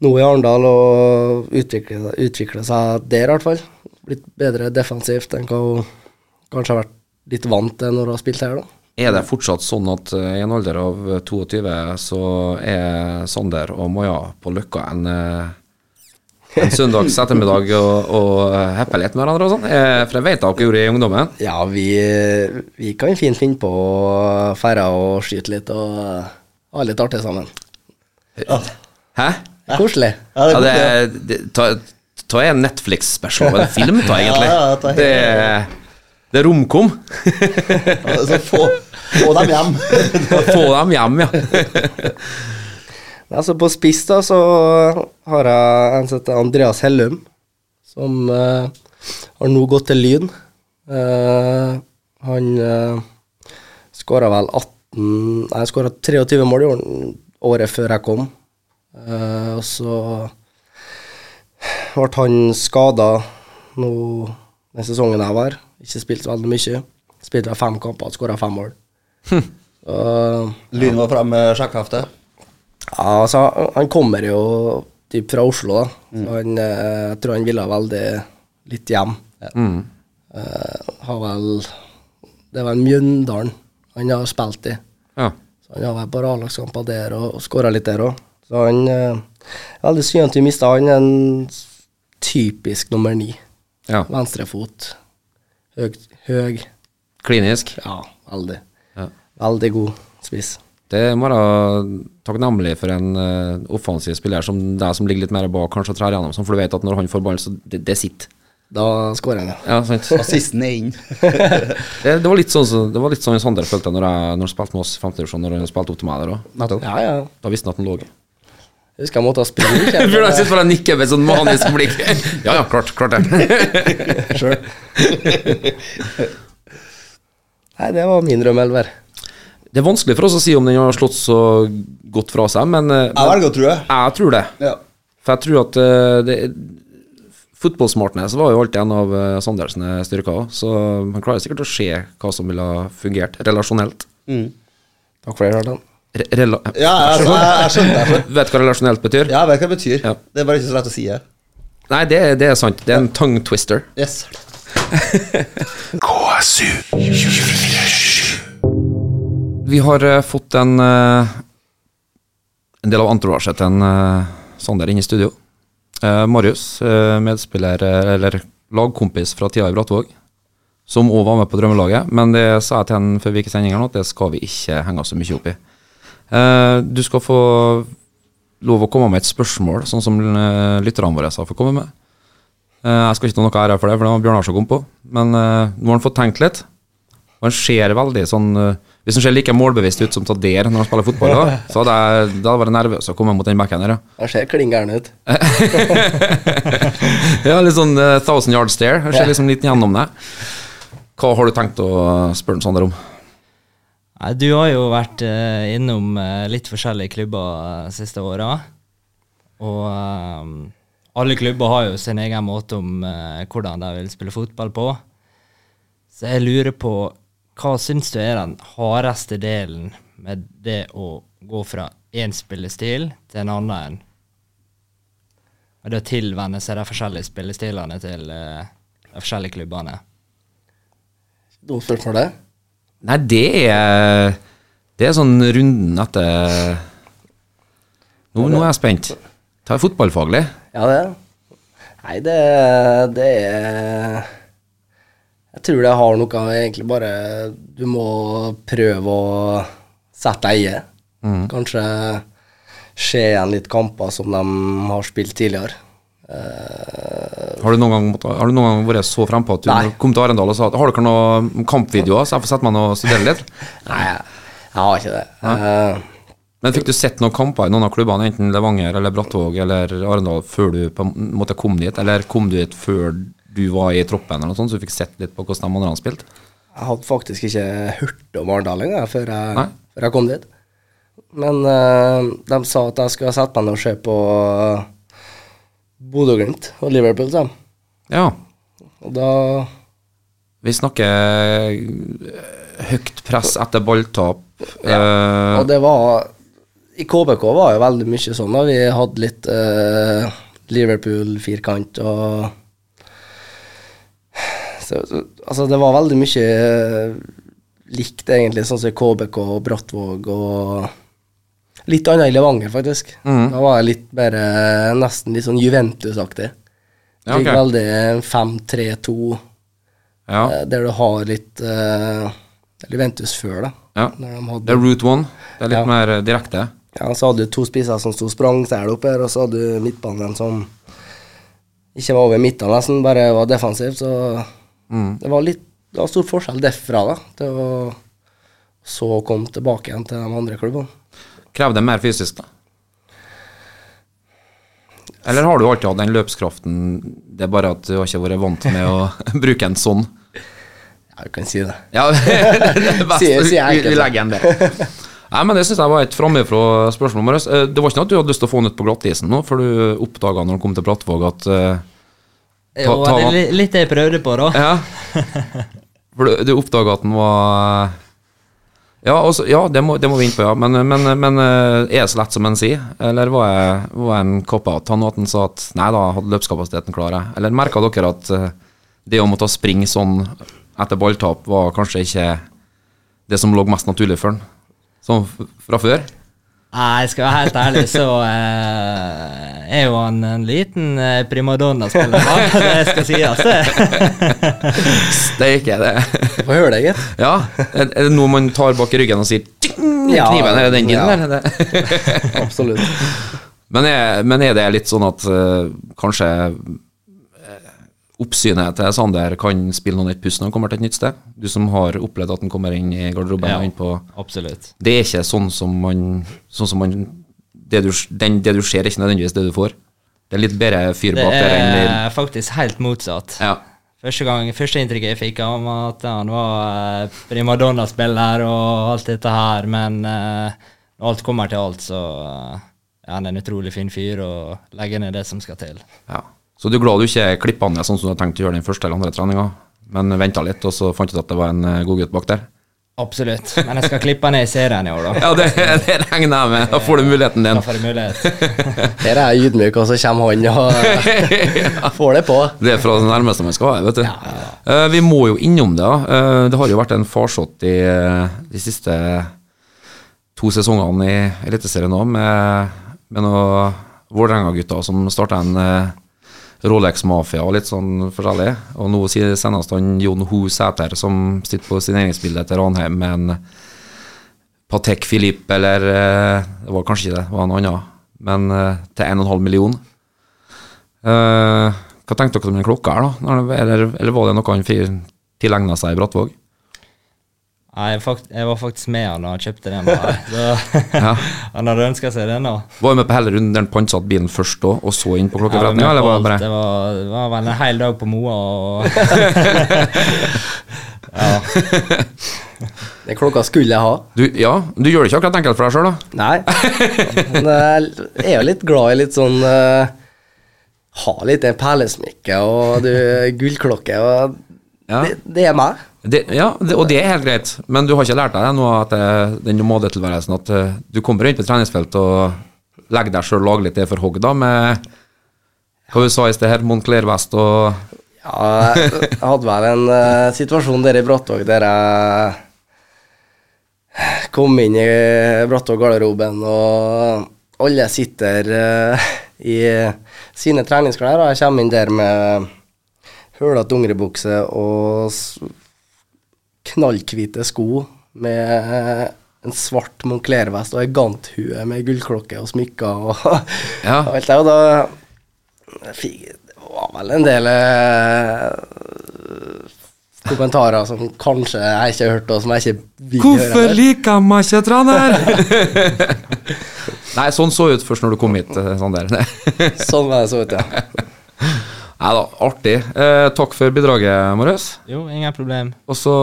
Speaker 5: nå i Arendal og utvikler, utvikler seg der, i hvert fall. Blitt bedre defensivt enn hva hun kanskje har vært litt vant til når hun har spilt her, da.
Speaker 1: Er det fortsatt sånn at i en alder av 22 så er Sander og Maja på Løkka en, en søndags ettermiddag og, og heppe litt med hverandre og sånn? Eh, For jeg vet dere gjorde det i ungdommen.
Speaker 5: Ja, vi, vi kan fint finne på å ferde og skyte litt og ha litt artig sammen.
Speaker 1: Hæ?
Speaker 5: Koselig.
Speaker 3: Ja, det er
Speaker 1: det, Ja, det, ta, ta en Netflix-special en film, ta, egentlig.
Speaker 3: Ja, ja, ta
Speaker 1: det, det er romkom.
Speaker 3: ja. Så få, få dem hjem.
Speaker 1: Få dem hjem, ja.
Speaker 5: Altså På spiss da så har jeg en som heter Andreas Hellum, som uh, har nå gått til Lyn. Uh, han uh, skåra vel 18 Nei, skåra 23 mål i år, året før jeg kom. Uh, og så ble han skada nå den sesongen jeg var. Ikke spilt veldig mye. Spilte fem kamper og skåra fem mål. Så
Speaker 3: Lyn var framme med sjekkheftet.
Speaker 5: Ja, altså, han- kommer jo typ fra Oslo, da. Så han, eh, jeg tror han ville veldig litt hjem.
Speaker 1: Mm.
Speaker 5: Uh, har vel Det er vel Mjøndalen han har spilt i.
Speaker 1: ja.
Speaker 5: Så han har vært bare A-lagskamper der og, og skåra litt der òg. Så han uh, Veldig synd at vi mista han. En typisk nummer ni.
Speaker 1: ja.
Speaker 5: Venstrefot. Høg, høg.
Speaker 1: Klinisk.
Speaker 5: Ja, veldig.
Speaker 1: Ja.
Speaker 5: Veldig god spiss.
Speaker 1: Det må være takknemlig for en uh, offensiv spiller som deg som ligger litt mer bak, kanskje trær gjennom, sånn, for du vet at når han får ballen, så det, det sitter.
Speaker 5: Da skårer han, ja.
Speaker 1: Sant.
Speaker 3: Assisten er inn.
Speaker 1: Det, det var litt sånn så- Det var litt sånn Sander følte når jeg når han spilte med oss i 50 divisjon, når han spilte opp til meg der òg.
Speaker 5: Ja, ja.
Speaker 1: Da visste han at han lå.
Speaker 5: Jeg husker jeg måtte springe. Jeg
Speaker 1: Burde sitte bare og nikke med sånn manisk blikk. Ja ja, klart, klart det.
Speaker 5: Nei, det var min drømmeelver.
Speaker 1: Det er vanskelig for oss å si om den har slått så godt fra seg, men, eh,
Speaker 3: Jeg velger å tro det.
Speaker 1: jeg tror det.
Speaker 3: Ja.
Speaker 1: For jeg tror at eh, det Fotballsmartness var jo alltid en av uh, Sanders styrker så han klarer sikkert å se hva som ville ha fungert relasjonelt.
Speaker 5: Takk for det, Kjartan.
Speaker 1: Re rela
Speaker 3: Ja, jeg, jeg, jeg skjønner det.
Speaker 1: Vet du hva relasjonelt betyr?
Speaker 3: Ja, jeg vet hva det betyr.
Speaker 1: Ja.
Speaker 3: Det er bare ikke så lett å si. det.
Speaker 1: Nei, det, det er sant. Det er en tongue twister.
Speaker 3: Yes.
Speaker 2: KSU 247.
Speaker 1: Vi har eh, fått en eh, En del av entouraget til en eh, Sander inne i studio. Marius, medspiller, eller lagkompis fra tida i Brattvåg, som òg var med på drømmelaget. Men det sa jeg til han før vi gikk i sending her nå, at det skal vi ikke henge så mye opp i. Du skal få lov å komme med et spørsmål, sånn som lytterne våre har fått komme med. Jeg skal ikke ta noe ære for det, for det var Bjørnar som kom på. Men nå har han fått tenkt litt. Og han ser veldig sånn Hvis han ser like målbevisst ut som Tader når han spiller fotball, da, så hadde jeg da hadde jeg vært nervøs å komme mot den backen der. Ja,
Speaker 5: Han ser klin gæren ut.
Speaker 1: ja litt sånn uh, thousand yard stare. Han ser liksom litt gjennom det. Hva har du tenkt å spørre Sander om?
Speaker 6: Nei, du har jo vært uh, innom uh, litt forskjellige klubber de siste åra. Og alle klubber har jo sin egen måte om hvordan de vil spille fotball på. Så jeg lurer på hva syns du er den hardeste delen med det å gå fra én spillestil til en annen? Og det å tilvenne seg de forskjellige spillestilene til eh, de forskjellige klubbene.
Speaker 5: Dumt spørsmål, det.
Speaker 1: Nei, det er Det er sånn runden etter Nå, nå er jeg spent. Ta fotballfaglig.
Speaker 5: Ja, det. er Nei, det, det er Jeg tror det har noe egentlig bare Du må prøve å sette deg i det. Kanskje se igjen litt kamper som de har spilt tidligere. Uh,
Speaker 1: Har du gang, har du noen gang vært så frempå at du
Speaker 5: Nei.
Speaker 1: kom til Arendal og sa at har dere noen kampvideoer, så jeg får sette meg ned og studere litt?
Speaker 5: nei, jeg har ikke det. Uh,
Speaker 1: Men fikk du sett noen kamper i noen av klubbene, enten Levanger eller Brattvåg eller Arendal, før du på en måte kom dit, eller kom du dit før du var i troppen, eller noe sånt, så du fikk sett litt på hvordan de andre spilte?
Speaker 5: Jeg hadde faktisk ikke hørt om Arendal engang før, før jeg kom dit. Men uh, de sa at jeg skulle sette meg ned og se på uh, Bodø-Glimt og Liverpool. sa de.
Speaker 1: Ja.
Speaker 5: Og da
Speaker 1: Vi snakker eh, høyt press etter balltap. eh,
Speaker 5: Og det var I KBK var jo veldig mye sånn. da Vi hadde litt uh, Liverpool-firkant og så, så, Altså, det var veldig mye eh, likt, egentlig, sånn som KBK og Brattvåg og Litt annet i Levanger, faktisk. Da var jeg litt mer eh, Nesten litt sånn Juventus-aktig.
Speaker 1: Ja,
Speaker 5: Fikk veldig 5-3-2,
Speaker 1: ja.
Speaker 5: eh, der du har litt uh, Juventus før, da.
Speaker 1: ja.
Speaker 5: De hadde
Speaker 1: Det er route one. Det er litt
Speaker 5: Ja.
Speaker 1: mer direkte.
Speaker 5: Ja, så hadde du to spisser som sto sprangsel opp her, og så hadde du midtbanen som ikke var over midten nesten, bare var defensiv, så det var litt det var stor forskjell derfra da, til å så komme tilbake igjen til de andre klubbene.
Speaker 1: Krever det mer fysisk, da? Eller har du alltid hatt den løpskraften, det er bare at du har ikke vært vant med å bruke en sånn?
Speaker 5: Ja, du kan si det.
Speaker 1: Ja, det er best.
Speaker 5: Sier- sier
Speaker 1: vi, legger igjen det. Nei, men Det syns jeg var et framifrå spørsmål. Eh, Det var ikke noe at du hadde lyst til å få den ut på glattisen nå, før du oppdaga når han kom til Brattvåg at eh,
Speaker 6: Jo,
Speaker 1: ta-
Speaker 6: det er litt det jeg prøvde på, da.
Speaker 1: Ja. For du, du oppdaga at den var Ja, også, ja det, må, det må vi inn på, ja. Men, men, men eh, er det så lett som en sier? Eller var jeg, var jeg en cop-out? Han at han sa at nei da, hadde løpskapasiteten klar. jeg. Eller merka dere at eh, det å måtte springe sånn etter balltap var kanskje ikke det som lå mest naturlig for han? Sånn fra før?
Speaker 6: Nei, jeg skal være helt ærlig, så eh, er jo han en liten eh, primadonna-spiller. Det skal sies, det.
Speaker 1: Det ikke det.
Speaker 5: Få høre det, gitt.
Speaker 1: Ja, er, det noe man tar bak i ryggen og sier «Ting,
Speaker 5: Ja,
Speaker 1: Kniven, er det den din,
Speaker 5: ja.
Speaker 1: eller? er
Speaker 5: Absolutt.
Speaker 1: Men er, men er det litt sånn at uh, kanskje oppsynet til Sander kan spille noen et puss når han kommer til et nytt sted. Du som har opplevd at han kommer inn i garderoben
Speaker 6: Ja.
Speaker 1: inn på
Speaker 6: Absolutt.
Speaker 1: Det er ikke sånn som man, sånn som man det, du, den, det du ser, er ikke nødvendigvis det du får. Det er litt bedre fyr bak der det
Speaker 6: er faktisk helt motsatt.
Speaker 1: Ja.
Speaker 6: Første gang, første inntrykket jeg fikk av at han var eh, primadonna-spiller og alt dette her, men eh, når alt kommer til alt, så eh, er han en utrolig fin fyr og legger ned det som skal til.
Speaker 1: Ja. Så du er glad du ikke klippa ned sånn som du hadde tenkt å gjøre den første eller andre treninga, men venta litt, og så fant du ut at det var en eh, god gutt bak der?
Speaker 6: Absolutt. Men jeg skal klippe ned i serien i år, da.
Speaker 1: Ja, det, det regner jeg med. Da får du muligheten din.
Speaker 6: Da får du mulighet.
Speaker 5: Her er jeg ydmyk, og så kommer han og får det på.
Speaker 1: Det er fra det nærmeste man skal ha, vet du. Eh, vi må jo innom det. da. Eh, det har jo vært en farsott i de siste to sesongene i Eliteserien nå, med, med noen Vålerenga-gutter som starta en Rolex-mafia og litt sånn forskjellig. Og nå senest han Jon Ho Sæter som sitter på signeringsbildet til Ranheim med en Patek Philippe, eller eh, Det var kanskje ikke det, det var en annen, men eh, til 1,5 million. Eh, hva tenkte dere om den klokka her, da? Eller, eller var det noe han tilegna seg i Brattvåg?
Speaker 6: Nei, jeg, jeg var faktisk med han da han kjøpte den.
Speaker 1: Ja.
Speaker 6: han hadde ønska seg den, da.
Speaker 1: Var du med på hele runden der han pantsatte bilen først da, og så inn på klokkeforretninga,
Speaker 6: Ja,
Speaker 1: eller var det bare
Speaker 6: Det var, det var vel en hel dag på Moa og Ja.
Speaker 5: Den klokka skulle jeg ha.
Speaker 1: du, Ja, du gjør det ikke akkurat enkelt for deg sjøl, da?
Speaker 5: Nei. Men jeg er jo litt glad i litt sånn uh, Ha litt det perlesmykket og du, gullklokke. Og
Speaker 1: Ja.
Speaker 5: det, det er meg.
Speaker 1: Det, ja, det, og det er helt greit, men du har ikke lært deg det nå at eh, den nomadetilværelsen at eh, du kommer inn på treningsfeltet og legger deg sjøl laglig til for hogg, da, med hva du sa i sted her, Moncler-vest og
Speaker 5: Ja, jeg hadde vel en uh, situasjon der i Brattvåg der jeg kom inn i Brattvåg-garderoben, og alle sitter uh, i sine treningsklær, og jeg kommer inn der med hølete dongeribukse og knallhvite sko med en svart Moncler-vest og ei ganthue med gullklokke og smykker og
Speaker 1: Ja.
Speaker 5: alt det. Og da fikk Det var vel en del eh, kommentarer som kanskje jeg ikke har hørt, og som jeg ikke vil høre.
Speaker 1: Hvorfor liker man ikke trener? Nei, sånn så ut først når du kom hit, Sånn, Sander.
Speaker 5: Sånn var det så ut, ja.
Speaker 1: Nei da, artig. Eh, takk for bidraget, Marius.
Speaker 6: Jo, ingen problem.
Speaker 1: Og så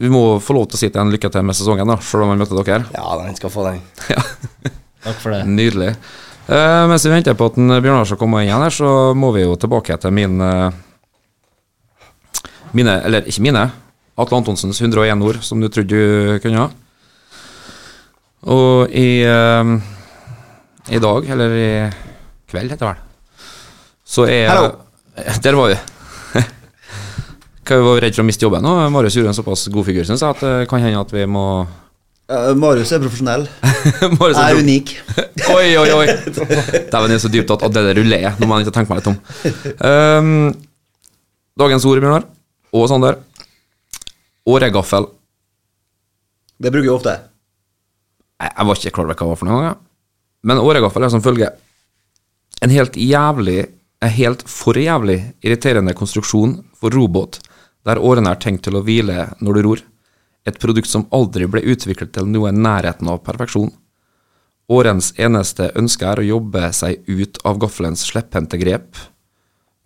Speaker 1: Vi må få lov til å si til en lykke til med sesongen, da, selv om vi møter dere.
Speaker 5: Ja, den skal få den.
Speaker 6: Takk for det.
Speaker 1: Nydelig. Eh, mens vi venter på at en Bjørnar skal komme igjen her, så må vi jo tilbake til min eh, Mine, eller ikke mine, Atle Antonsens 101 ord, som du trodde du kunne ha. Og i eh, I dag, eller i kveld, heter det vel, så er
Speaker 3: Hello.
Speaker 1: Der var vi. Hva var redd for å miste jobben nå? Marius gjorde en såpass god figur, syns jeg, at det kan hende at vi må
Speaker 3: uh, Marius er profesjonell.
Speaker 1: Marius
Speaker 3: Jeg er unik.
Speaker 1: Oi, oi, oi. Dæven, det er så dypt at det der ruller jeg. Nå må jeg ikke tenke meg litt om. Um, dagens ord, Bjørnar. Og Sander. Åregaffel.
Speaker 3: Det bruker jeg ofte.
Speaker 1: Jeg, jeg var ikke klar over hva det var for noe. Men åregaffel er som følger. En helt jævlig, en helt for jævlig irriterende konstruksjon for robot, der årene er tenkt til å hvile når du ror. Et produkt som aldri ble utviklet til noe i nærheten av perfeksjon. Årens eneste ønske er å jobbe seg ut av gaffelens slepphendte grep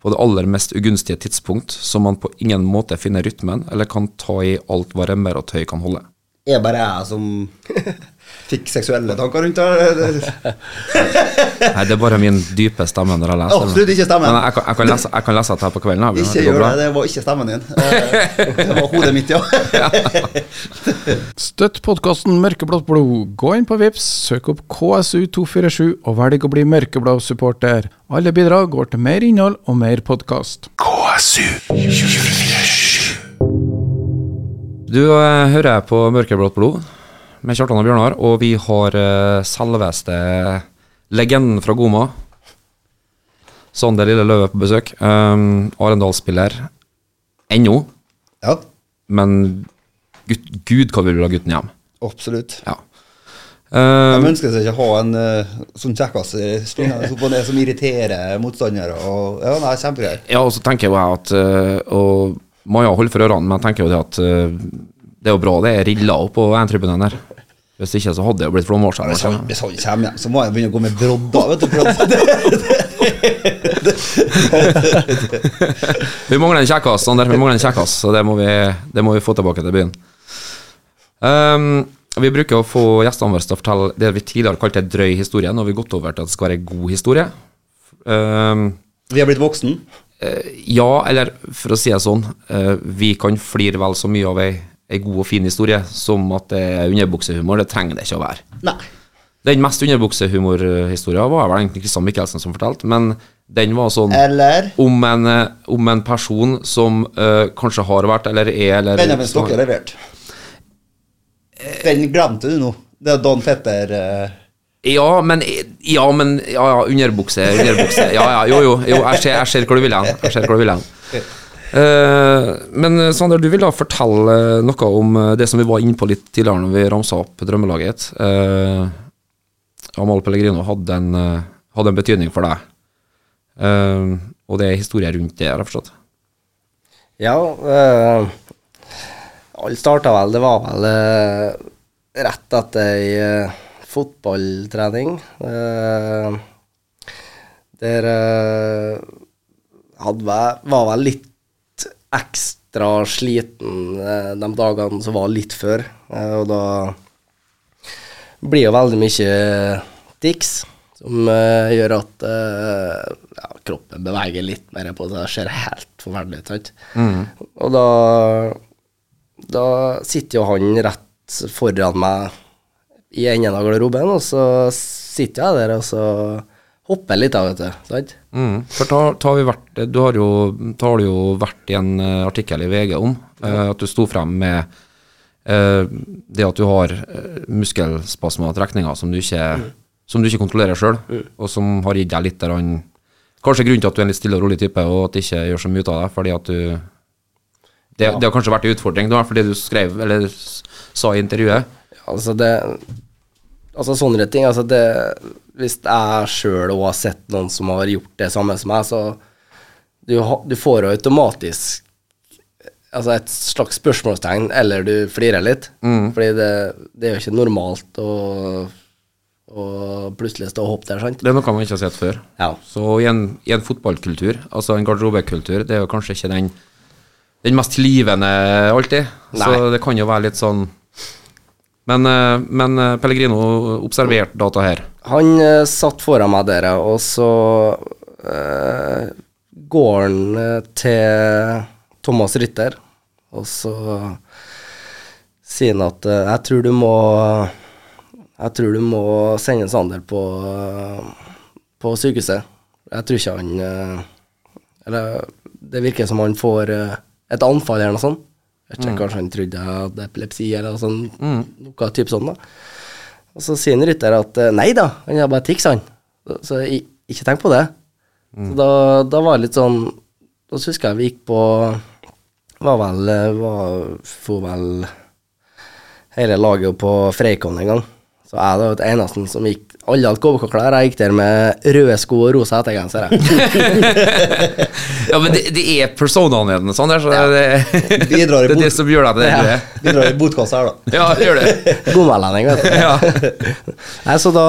Speaker 1: på det aller mest ugunstige tidspunkt, så man på ingen måte finner rytmen eller kan ta i alt hva remmer og tøy kan holde.
Speaker 3: Er bare jeg som fikk seksuelle tanker rundt det?
Speaker 1: Nei, det er bare min dype stemme når jeg leser.
Speaker 3: Absolutt ikke stemmen.
Speaker 1: Men jeg, kan- jeg, kan lese, jeg kan lese dette på kvelden.
Speaker 3: Ikke
Speaker 1: Det
Speaker 3: gjør
Speaker 1: bra.
Speaker 3: det. Det var ikke stemmen din. Eh, Det var hodet mitt, ja.
Speaker 4: Støtt podkasten Mørkeblått blod. Gå inn på Vips, søk opp KSU247 og velg å bli mørkeblå supporter. Alle bidrag går til mer innhold og mer podkast.
Speaker 2: KSU 247.
Speaker 1: Du hører hører på Mørkeblått blod med Kjartan og Bjørnar, og vi har eh, selveste legenden fra Goma. Sander Lille Løve på besøk. Um, Arendal-spiller ennå,
Speaker 3: Ja,
Speaker 1: men gud, gud hva vi vil ha gutten hjem.
Speaker 3: absolutt.
Speaker 1: Ja. Um,
Speaker 3: De ønsker seg ikke å ha en uh, sånn kjekkas springende opp og ned som irriterer motstandere. Og, ja, nei, Kjempegreier.
Speaker 1: Ja, og så tenker jeg jo at uh, Og Maja holder for ørene, men jeg tenker jo det at eh, det er jo bra det er rilla opp på én-tribunen der. Hvis ikke så hadde det jo blitt flomvarsel.
Speaker 3: Hvis han, kommer hjem, så må jeg begynne å gå med brodder. vet du,
Speaker 1: Vi mangler en kjekkas, Sander. Vi mangler en kjekkas, så det må, vi, det må vi få tilbake til byen. Um, vi bruker å få gjestene våre til å fortelle det vi tidligere kalte en drøy historie. Nå har vi gått over til at det skal være en god historie. Um,
Speaker 3: Vi har blitt voksen.
Speaker 1: ja, eller for å si det sånn, uh, vi kan flire vel så mye av ei, ei god og fin historie som at det er underbuksehumor. Det trenger det ikke å være.
Speaker 3: Nei.
Speaker 1: Den mest underbuksehumorhistorien var vel egentlig Kristian Mikkelsen som fortalte, men den var sånn
Speaker 3: Eller
Speaker 1: om en, eh, om en person som uh, kanskje har vært, eller er, eller
Speaker 3: Benjamin Stokke har levert. Den glemte du nå. Det er Don Fetter uh.
Speaker 1: Ja, men Ja, men Ja, ja, underbukse, underbukse. Ja, ja, jo, jo. jo jeg, ser, jeg ser hvor du vil hen. Jeg ser hvor du vil hen. Eh, men eh, Sander, du vil da fortelle noe om eh, det som vi var inne på litt tidligere når vi ramsa opp drømmelaget. Uh, Amal Pellegrino hadde en, eh, hadde en betydning for deg. Eh, og det er historie rundt det, har jeg forstått.
Speaker 5: Ja, uh, alt starta vel Det var vel eh, rett etter ei eh, fotballtrening. eh, der uh, hadde var vel litt ekstra sliten eh, de dagene som var litt før. eh, og da blir jo veldig mye tics som eh, gjør at ja, kroppen beveger litt mer på seg. Det ser helt forferdelig ut. Mm. Og da, da sitter jo han rett foran meg i enden av garderoben, og så sitter jeg der og så hopper litt av, vet du. sant?
Speaker 1: Mm. For ta vi vært, du har jo, har jo vært i en eh, artikkel i VG om uh, at du sto frem med uh, det at du har muskelspasmer og trekninger som du ikke, som du ikke kontrollerer sjøl, og som har gitt deg litt der han Kanskje grunnen til at du er en litt stille og rolig type, og at det ikke gjør så mye ut av deg, fordi at du Det, det har kanskje vært en utfordring, da, for det du skrev, eller sa i intervjuet.
Speaker 5: Altså, det Altså, sånne ting altså det, Hvis jeg sjøl òg har sett noen som har gjort det samme som meg, så du, du får automatisk altså et slags spørsmålstegn, eller du flirer litt. Fordi det, det er jo ikke normalt å, å plutselig stå og hoppe der, sant?
Speaker 1: Det er noe man ikke har sett før.
Speaker 5: Ja.
Speaker 1: Så i en, i en fotballkultur, altså en garderobekultur, det er jo kanskje ikke den, den mest livende alltid. Så det kan jo være litt sånn Men, eh, men eh, Pellegrino observerte data her.
Speaker 5: Han eh, satt foran meg der, og så eh, går han til Thomas Rytter, og så sier han at jeg tror du må Jeg tror du må sende Sander på, på sykehuset. Jeg tror ikke han Eller det virker som han får et anfall eller noe sånt. Jeg vet ikke, Kanskje han trodde jeg hadde epilepsi eller noe sånt. Noe type sånn, da. Og så sier han Rytter at eh, nei da, han har bare tics, han. Så, så ikke tenk på det. Så da, da var det litt sånn Da husker jeg vi gikk på Var vel eh, var, For vel hele laget på Freikon en gang. Så jeg var den eneste som gikk Alle hadde KBK-klær. Jeg gikk der med røde sko og rosa hettegenser.
Speaker 1: Ja, men det, det er personaene dine, sånn der, så det,
Speaker 3: det,
Speaker 1: det er det som gjør deg til den du er.
Speaker 3: Bidrar i botkassa her, da.
Speaker 1: Ja, gjør det.
Speaker 5: Godmelding, vet du.
Speaker 1: Ja.
Speaker 5: Nei, så da,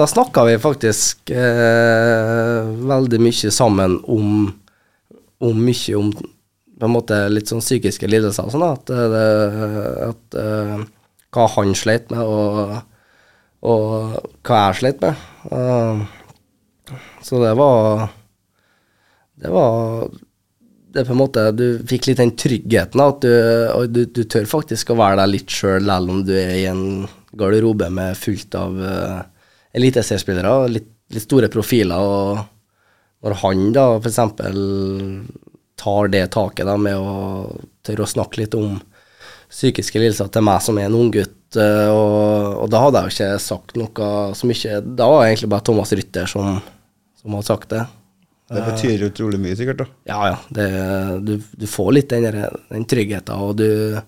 Speaker 5: da snakka vi faktisk eh, veldig mye sammen om, om mye om på en måte litt sånn psykiske lidelser og sånn, at, at eh, hva han sleit med, og, og hva jeg sleit med. Uh, så det var Det var det på en måte, Du fikk litt den tryggheten, at du, og du, du tør faktisk å være deg litt sjøl, selv om du er i en garderobe med fullt av uh, eliteseriespillere, litt, litt store profiler. og Når han da f.eks. tar det taket da, med å tørre å snakke litt om psykiske lidelser til meg som er en unggutt, og, og da hadde jeg jo ikke sagt noe så mye. Da var det egentlig bare Thomas Rytter som, som hadde sagt det.
Speaker 3: Det betyr utrolig mye, sikkert. da.
Speaker 5: Ja, ja. Det, du, du får litt den, den tryggheten, og du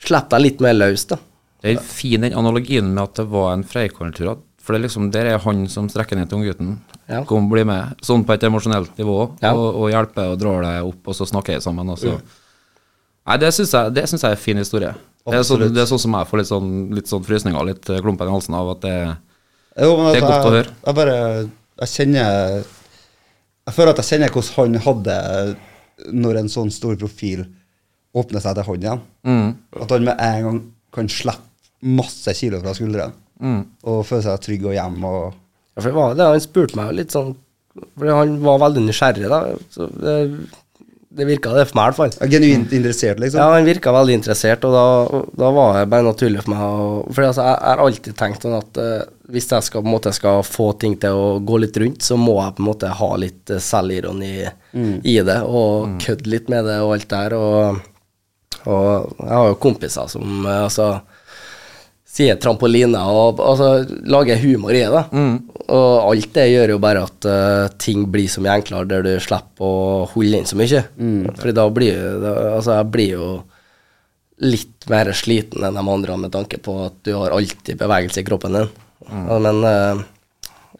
Speaker 5: slipper deg litt mer løs, da.
Speaker 1: Det er fin den analogien med at det var en Freikorntur. For det er liksom, der er han som strekker ned til unggutten.
Speaker 5: Ja.
Speaker 1: Kom, bli med. Sånn på et emosjonelt nivå.
Speaker 5: Ja.
Speaker 1: Og, og hjelper og drar deg opp, og så snakker jeg sammen. Og så. Nei, det syns jeg, det synes jeg er en fin historie. Det er, sånn, det er sånn som jeg får litt sånn, litt sånn frysninger, litt eh, klumpen i halsen av at det
Speaker 3: Jo, men
Speaker 1: Det er
Speaker 3: altså,
Speaker 1: godt å høre.
Speaker 3: Jeg bare Jeg kjenner Jeg føler at jeg kjenner hvordan han hadde når en sånn stor profil åpner seg til han igjen.
Speaker 1: mm,
Speaker 3: At han med en gang kan slippe masse kilo fra skuldrene
Speaker 1: mm,
Speaker 3: og føle seg trygg og hjemme. Og,
Speaker 5: Ja, for det var det, han spurte meg litt sånn Fordi han var veldig nysgjerrig, da. Så det, det virka det for meg, i hvert fall.
Speaker 3: genuint interessert, liksom.
Speaker 5: Ja, han virka veldig interessert, og da, da var det bare naturlig for meg å For altså, jeg, jeg har alltid tenkt sånn at uh, hvis jeg skal, måte, skal få ting til å gå litt rundt, så må jeg på en måte ha litt uh, selvironi i det, og kødde litt med det og alt der. Og, og jeg har jo kompiser som uh, altså sier trampoline og altså, lager humor i det. Og alt det gjør jo bare at uh, ting blir så mye enklere, der du slipper å holde inn så mye. Fordi da blir jo da, Altså, jeg blir jo litt mer sliten enn de andre med tanke på at du har alltid bevegelse i kroppen din. Ja, Men uh,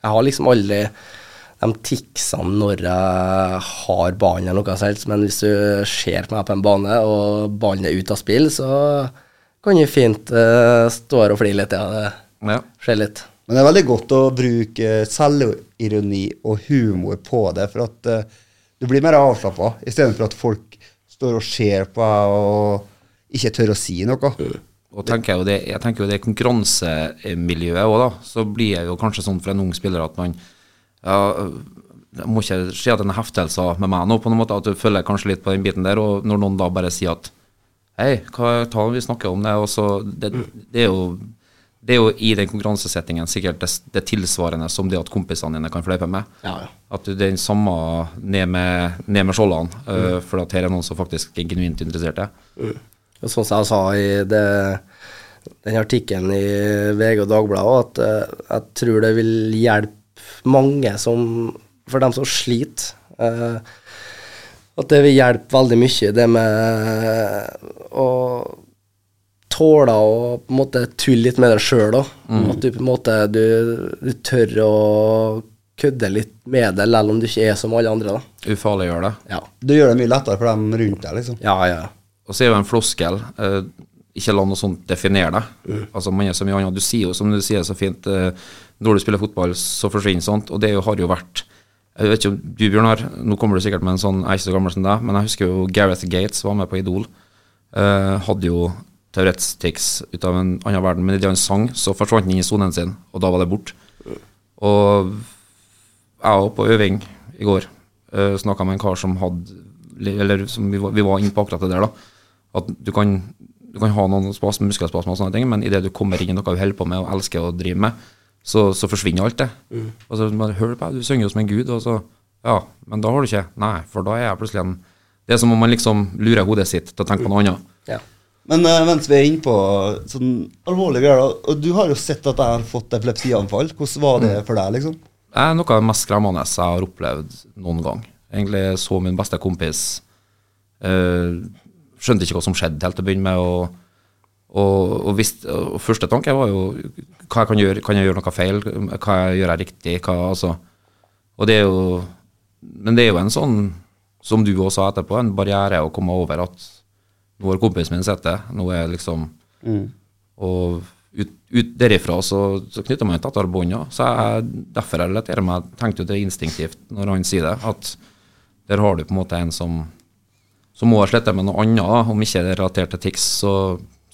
Speaker 5: jeg har liksom aldri de ticsene når jeg har ballen eller noe som helst, men hvis du ser på meg på en bane, og ballen er ute av spill, så kan jo fint uh, stå her og flire litt. Ja, det
Speaker 1: ja.
Speaker 5: skjer litt.
Speaker 3: Men det er veldig godt å bruke selvironi og humor på det, for at uh, du blir mer avslappa, istedenfor at folk står og ser på deg og ikke tør å si noe.
Speaker 1: Og tenker jeg, jo det, jeg tenker jo det konkurransemiljøet òg, da. Så blir jeg jo kanskje sånn for en ung spiller at man ja, må ikke si at det er heftelser med meg nå, på noen måte, at du følger kanskje litt på den biten der. Og når noen da bare sier at Hei, hva ta, vi snakker om det, også, det, det, er jo, det er jo i den konkurransesettingen sikkert det, tilsvarende som det at kompisene dine kan fleipe med.
Speaker 5: Ja, ja.
Speaker 1: At du er den samme ned med, ned med skjoldene, eh, for at her er noen som faktisk er genuint interessert.
Speaker 5: Og sånn som jeg sa i det, den artikkelen i VG og Dagbladet, at uh, jeg tror det vil hjelpe mange som For dem som sliter. eh, at det vil hjelpe veldig mye, det med å tåle å på en måte tulle litt med deg sjøl òg. At du på en måte du, du tør å kødde litt med det, selv om du ikke er som alle andre. da.
Speaker 1: Ufarliggjør det.
Speaker 5: Ja,
Speaker 3: Du gjør det mye lettere for dem rundt deg, liksom.
Speaker 5: ja. ja.
Speaker 1: Og så er jo en floskel eh, Ikke la noe sånt definere deg. Altså man er så mye annet. Du sier jo, som du sier så fint, eh, når du spiller fotball, så forsvinner sånt. Og det har jo vært Jeg vet ikke om du, Bjørnar, nå kommer du sikkert med en sånn Jeg er ikke så gammel som deg, men jeg husker jo Gareth Gates var med på Idol. Eh, hadde jo teoretics ut av en annen verden, men idet han sang, så forsvant han inn i sonen sin, og da var det bort. Og jeg var på øving i går. Uh, Snakka med en kar som hadde Eller som vi var, vi var inne på akkurat det der, da. At du kan, du kan ha noen spas, muskelspasmer og sånne ting, men idet du kommer inn i noe du holder på med og elsker å drive med, så, så forsvinner alt det. Og så bare, Hør på du synger jo som en gud, og så Ja, men da har du ikke Nei, for da er jeg plutselig en Det er som om man liksom lurer hodet sitt til å tenke på noe annet.
Speaker 5: ja.
Speaker 3: Men uh, mens vi er inne på sånn alvorlige greier, og du har jo sett at jeg har fått epilepsianfall. Hvordan var det for deg, liksom?
Speaker 1: Det er noe av det mest skremmende jeg har opplevd noen gang. Egentlig så min beste kompis uh, Skjønte ikke hva som skjedde helt til å begynne med. Og, og, og, visst, og første tanke var jo hva jeg kan gjøre. Kan jeg gjøre noe feil? Hva jeg gjør jeg riktig? Hva, altså. Og det er jo Men det er jo en sånn, som du også sa etterpå, en barriere å komme over at nå har kompisen min sett det. Nå er liksom Og ut, ut derifra så, så knytter man tettere bånd. Så jeg, derfor jeg relaterer meg tenkte jo det instinktivt når han sier det, at der har du på en måte en som som må ha slettet med noe annet, om ikke det er relatert til TIX, så,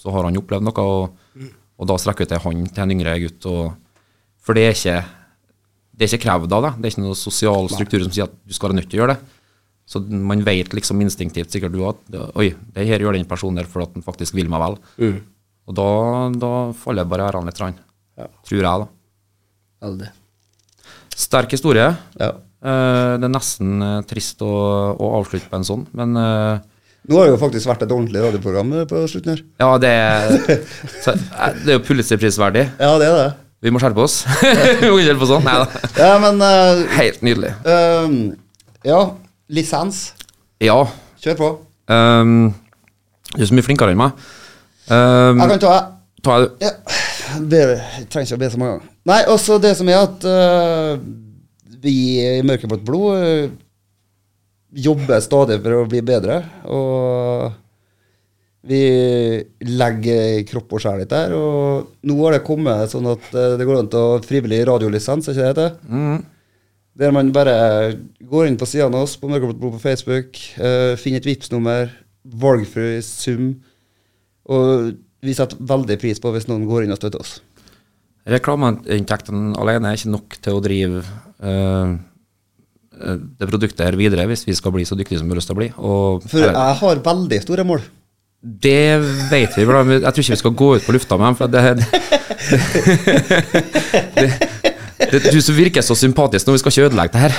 Speaker 1: så har han opplevd noe, og, og da strekker ut ei hånd til en yngre gutt. Og, for det er ikke det er ikke krevd av deg. Det er ikke noen sosial struktur som sier at du skal være nødt til å gjøre det. Så man vet liksom instinktivt sikkert du at oi, det her gjør den personen der for at den faktisk vil meg vel. Og da, da faller barrierene litt, rann,
Speaker 5: Ja.
Speaker 1: tror jeg, da.
Speaker 5: Veldig.
Speaker 1: Sterk historie.
Speaker 3: Ja.
Speaker 1: Eh, det er nesten eh, trist å, å avslutte på en sånn, men eh,
Speaker 3: Nå har det jo faktisk vært et ordentlig radioprogram eh, på slutten her.
Speaker 1: ja, det er, så, eh, det er jo Pulitzer-prisverdig.
Speaker 3: Ja, det er det.
Speaker 1: Vi må skjerpe oss. Vi må ikke holde på sånn. Nei da.
Speaker 3: Ja, men uh,
Speaker 1: Helt nydelig.
Speaker 3: ehm, Ja, lisens.
Speaker 1: Ja.
Speaker 3: Kjør på.
Speaker 1: Um, du er så mye flinkere enn meg. Um,
Speaker 3: Jeg kan ta
Speaker 1: Ta,
Speaker 3: Ja, Det, jeg trenger ikke å be så mange ganger. Nei, også det som er at uh, vi i Mørkeblått blod jobber stadig for å bli bedre. Og vi legger kropp og sjel litt der. Og nå har det kommet sånn at øh, det går an til å frivillig radiolisens, er ikke det det heter? Der man bare går inn på sidene av oss på Mørkeblått blod på Facebook, uh, finner et Vipps-nummer, valgfri sum. Og vi setter veldig pris på hvis noen går inn og støtter oss.
Speaker 1: Reklameinntektene alene er ikke nok til å drive eh, eh, det produktet her videre hvis vi skal bli så dyktige som vi har lyst til å bli. Og,
Speaker 3: For jeg har veldig store mål.
Speaker 1: Det vet vi, jeg tror ikke vi skal gå ut på lufta med dem. For det, det, det, Du som virker så sympatisk nå, vi skal ikke ødelegge det her.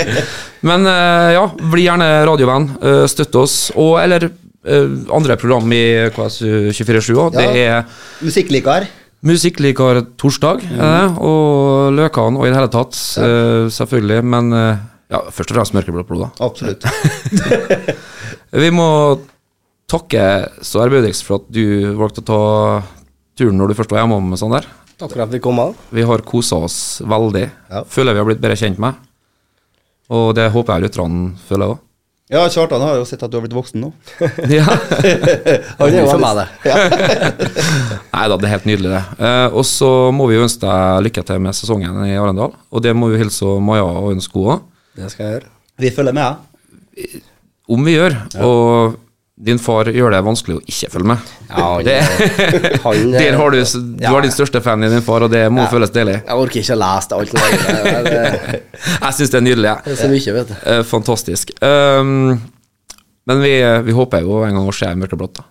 Speaker 1: Men eh, ja, bli gjerne radiovenn. eh, støtt oss. Og eller eh, andre program i KS247 òg. Det
Speaker 3: Ja.
Speaker 1: er
Speaker 3: Musikkliker.
Speaker 1: Musikklikar torsdag mm. det, og Løkan og i det hele tatt, eh, selvfølgelig. Men eh, ja, først og fremst mørkeblått blod, da.
Speaker 3: Absolutt.
Speaker 1: Vi må takke så ærbødigst for at du valgte å ta turen når du først var hjemme Med sånn der.
Speaker 5: Takk for at vi kom. av.
Speaker 1: Vi har kosa oss veldig.
Speaker 3: Ja.
Speaker 1: Føler vi har blitt bedre kjent med. Og det håper jeg lytterne føler òg.
Speaker 3: Ja, Kjartan har jo sett at du har blitt voksen nå.
Speaker 1: Ja.
Speaker 5: Han er jo for meg, det.
Speaker 1: Nei da, det er helt nydelig, det. Eh, og så må vi jo ønske deg lykke til med sesongen i Arendal. Og det må vi hilse Maja og ønske henne òg.
Speaker 5: Det skal jeg gjøre.
Speaker 3: Vi følger med. ja.
Speaker 1: Om vi gjør. Og din far gjør det vanskelig å ikke følge med.
Speaker 5: Ja, han,
Speaker 1: Det,
Speaker 5: han,
Speaker 1: der har du, du har din største fan i din far, og det må føles deilig.
Speaker 5: Jeg orker ikke å lese det alt. Det, det, det,
Speaker 1: Jeg syns det er nydelig.
Speaker 5: det er så mye, vet du.
Speaker 1: Eh, fantastisk. Um, men vi, vi håper jo en gang å se mørkeblått. da.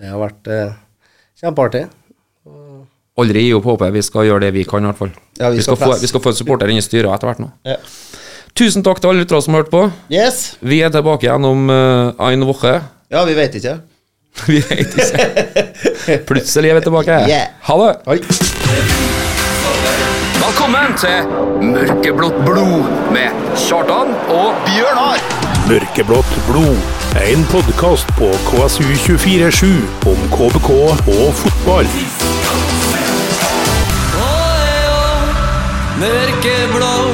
Speaker 5: Det har vært eh, kjempeartig.
Speaker 1: Aldri gi opp håpet. Vi skal gjøre det vi kan, i hvert fall.
Speaker 3: Ja, vi
Speaker 1: vi,
Speaker 3: skal
Speaker 1: skal få, vi skal få en supporter inn i styret etter hvert nå.
Speaker 3: Ja.
Speaker 1: Tusen takk til alle lyttere som har hørt på.
Speaker 3: Yes.
Speaker 1: Vi er tilbake igjen om uh, en uke.
Speaker 3: Ja, vi vet ikke.
Speaker 1: Vi vet ikke. Plutselig er vi tilbake.
Speaker 3: Yeah.
Speaker 1: Ha det.
Speaker 3: Oi.
Speaker 1: Velkommen til Mørkeblått blod med Kjartan og
Speaker 2: Bjørnar!
Speaker 7: Mørkeblått blod. En podkast på KSU247 om KBK og fotball.
Speaker 8: Mørkeblå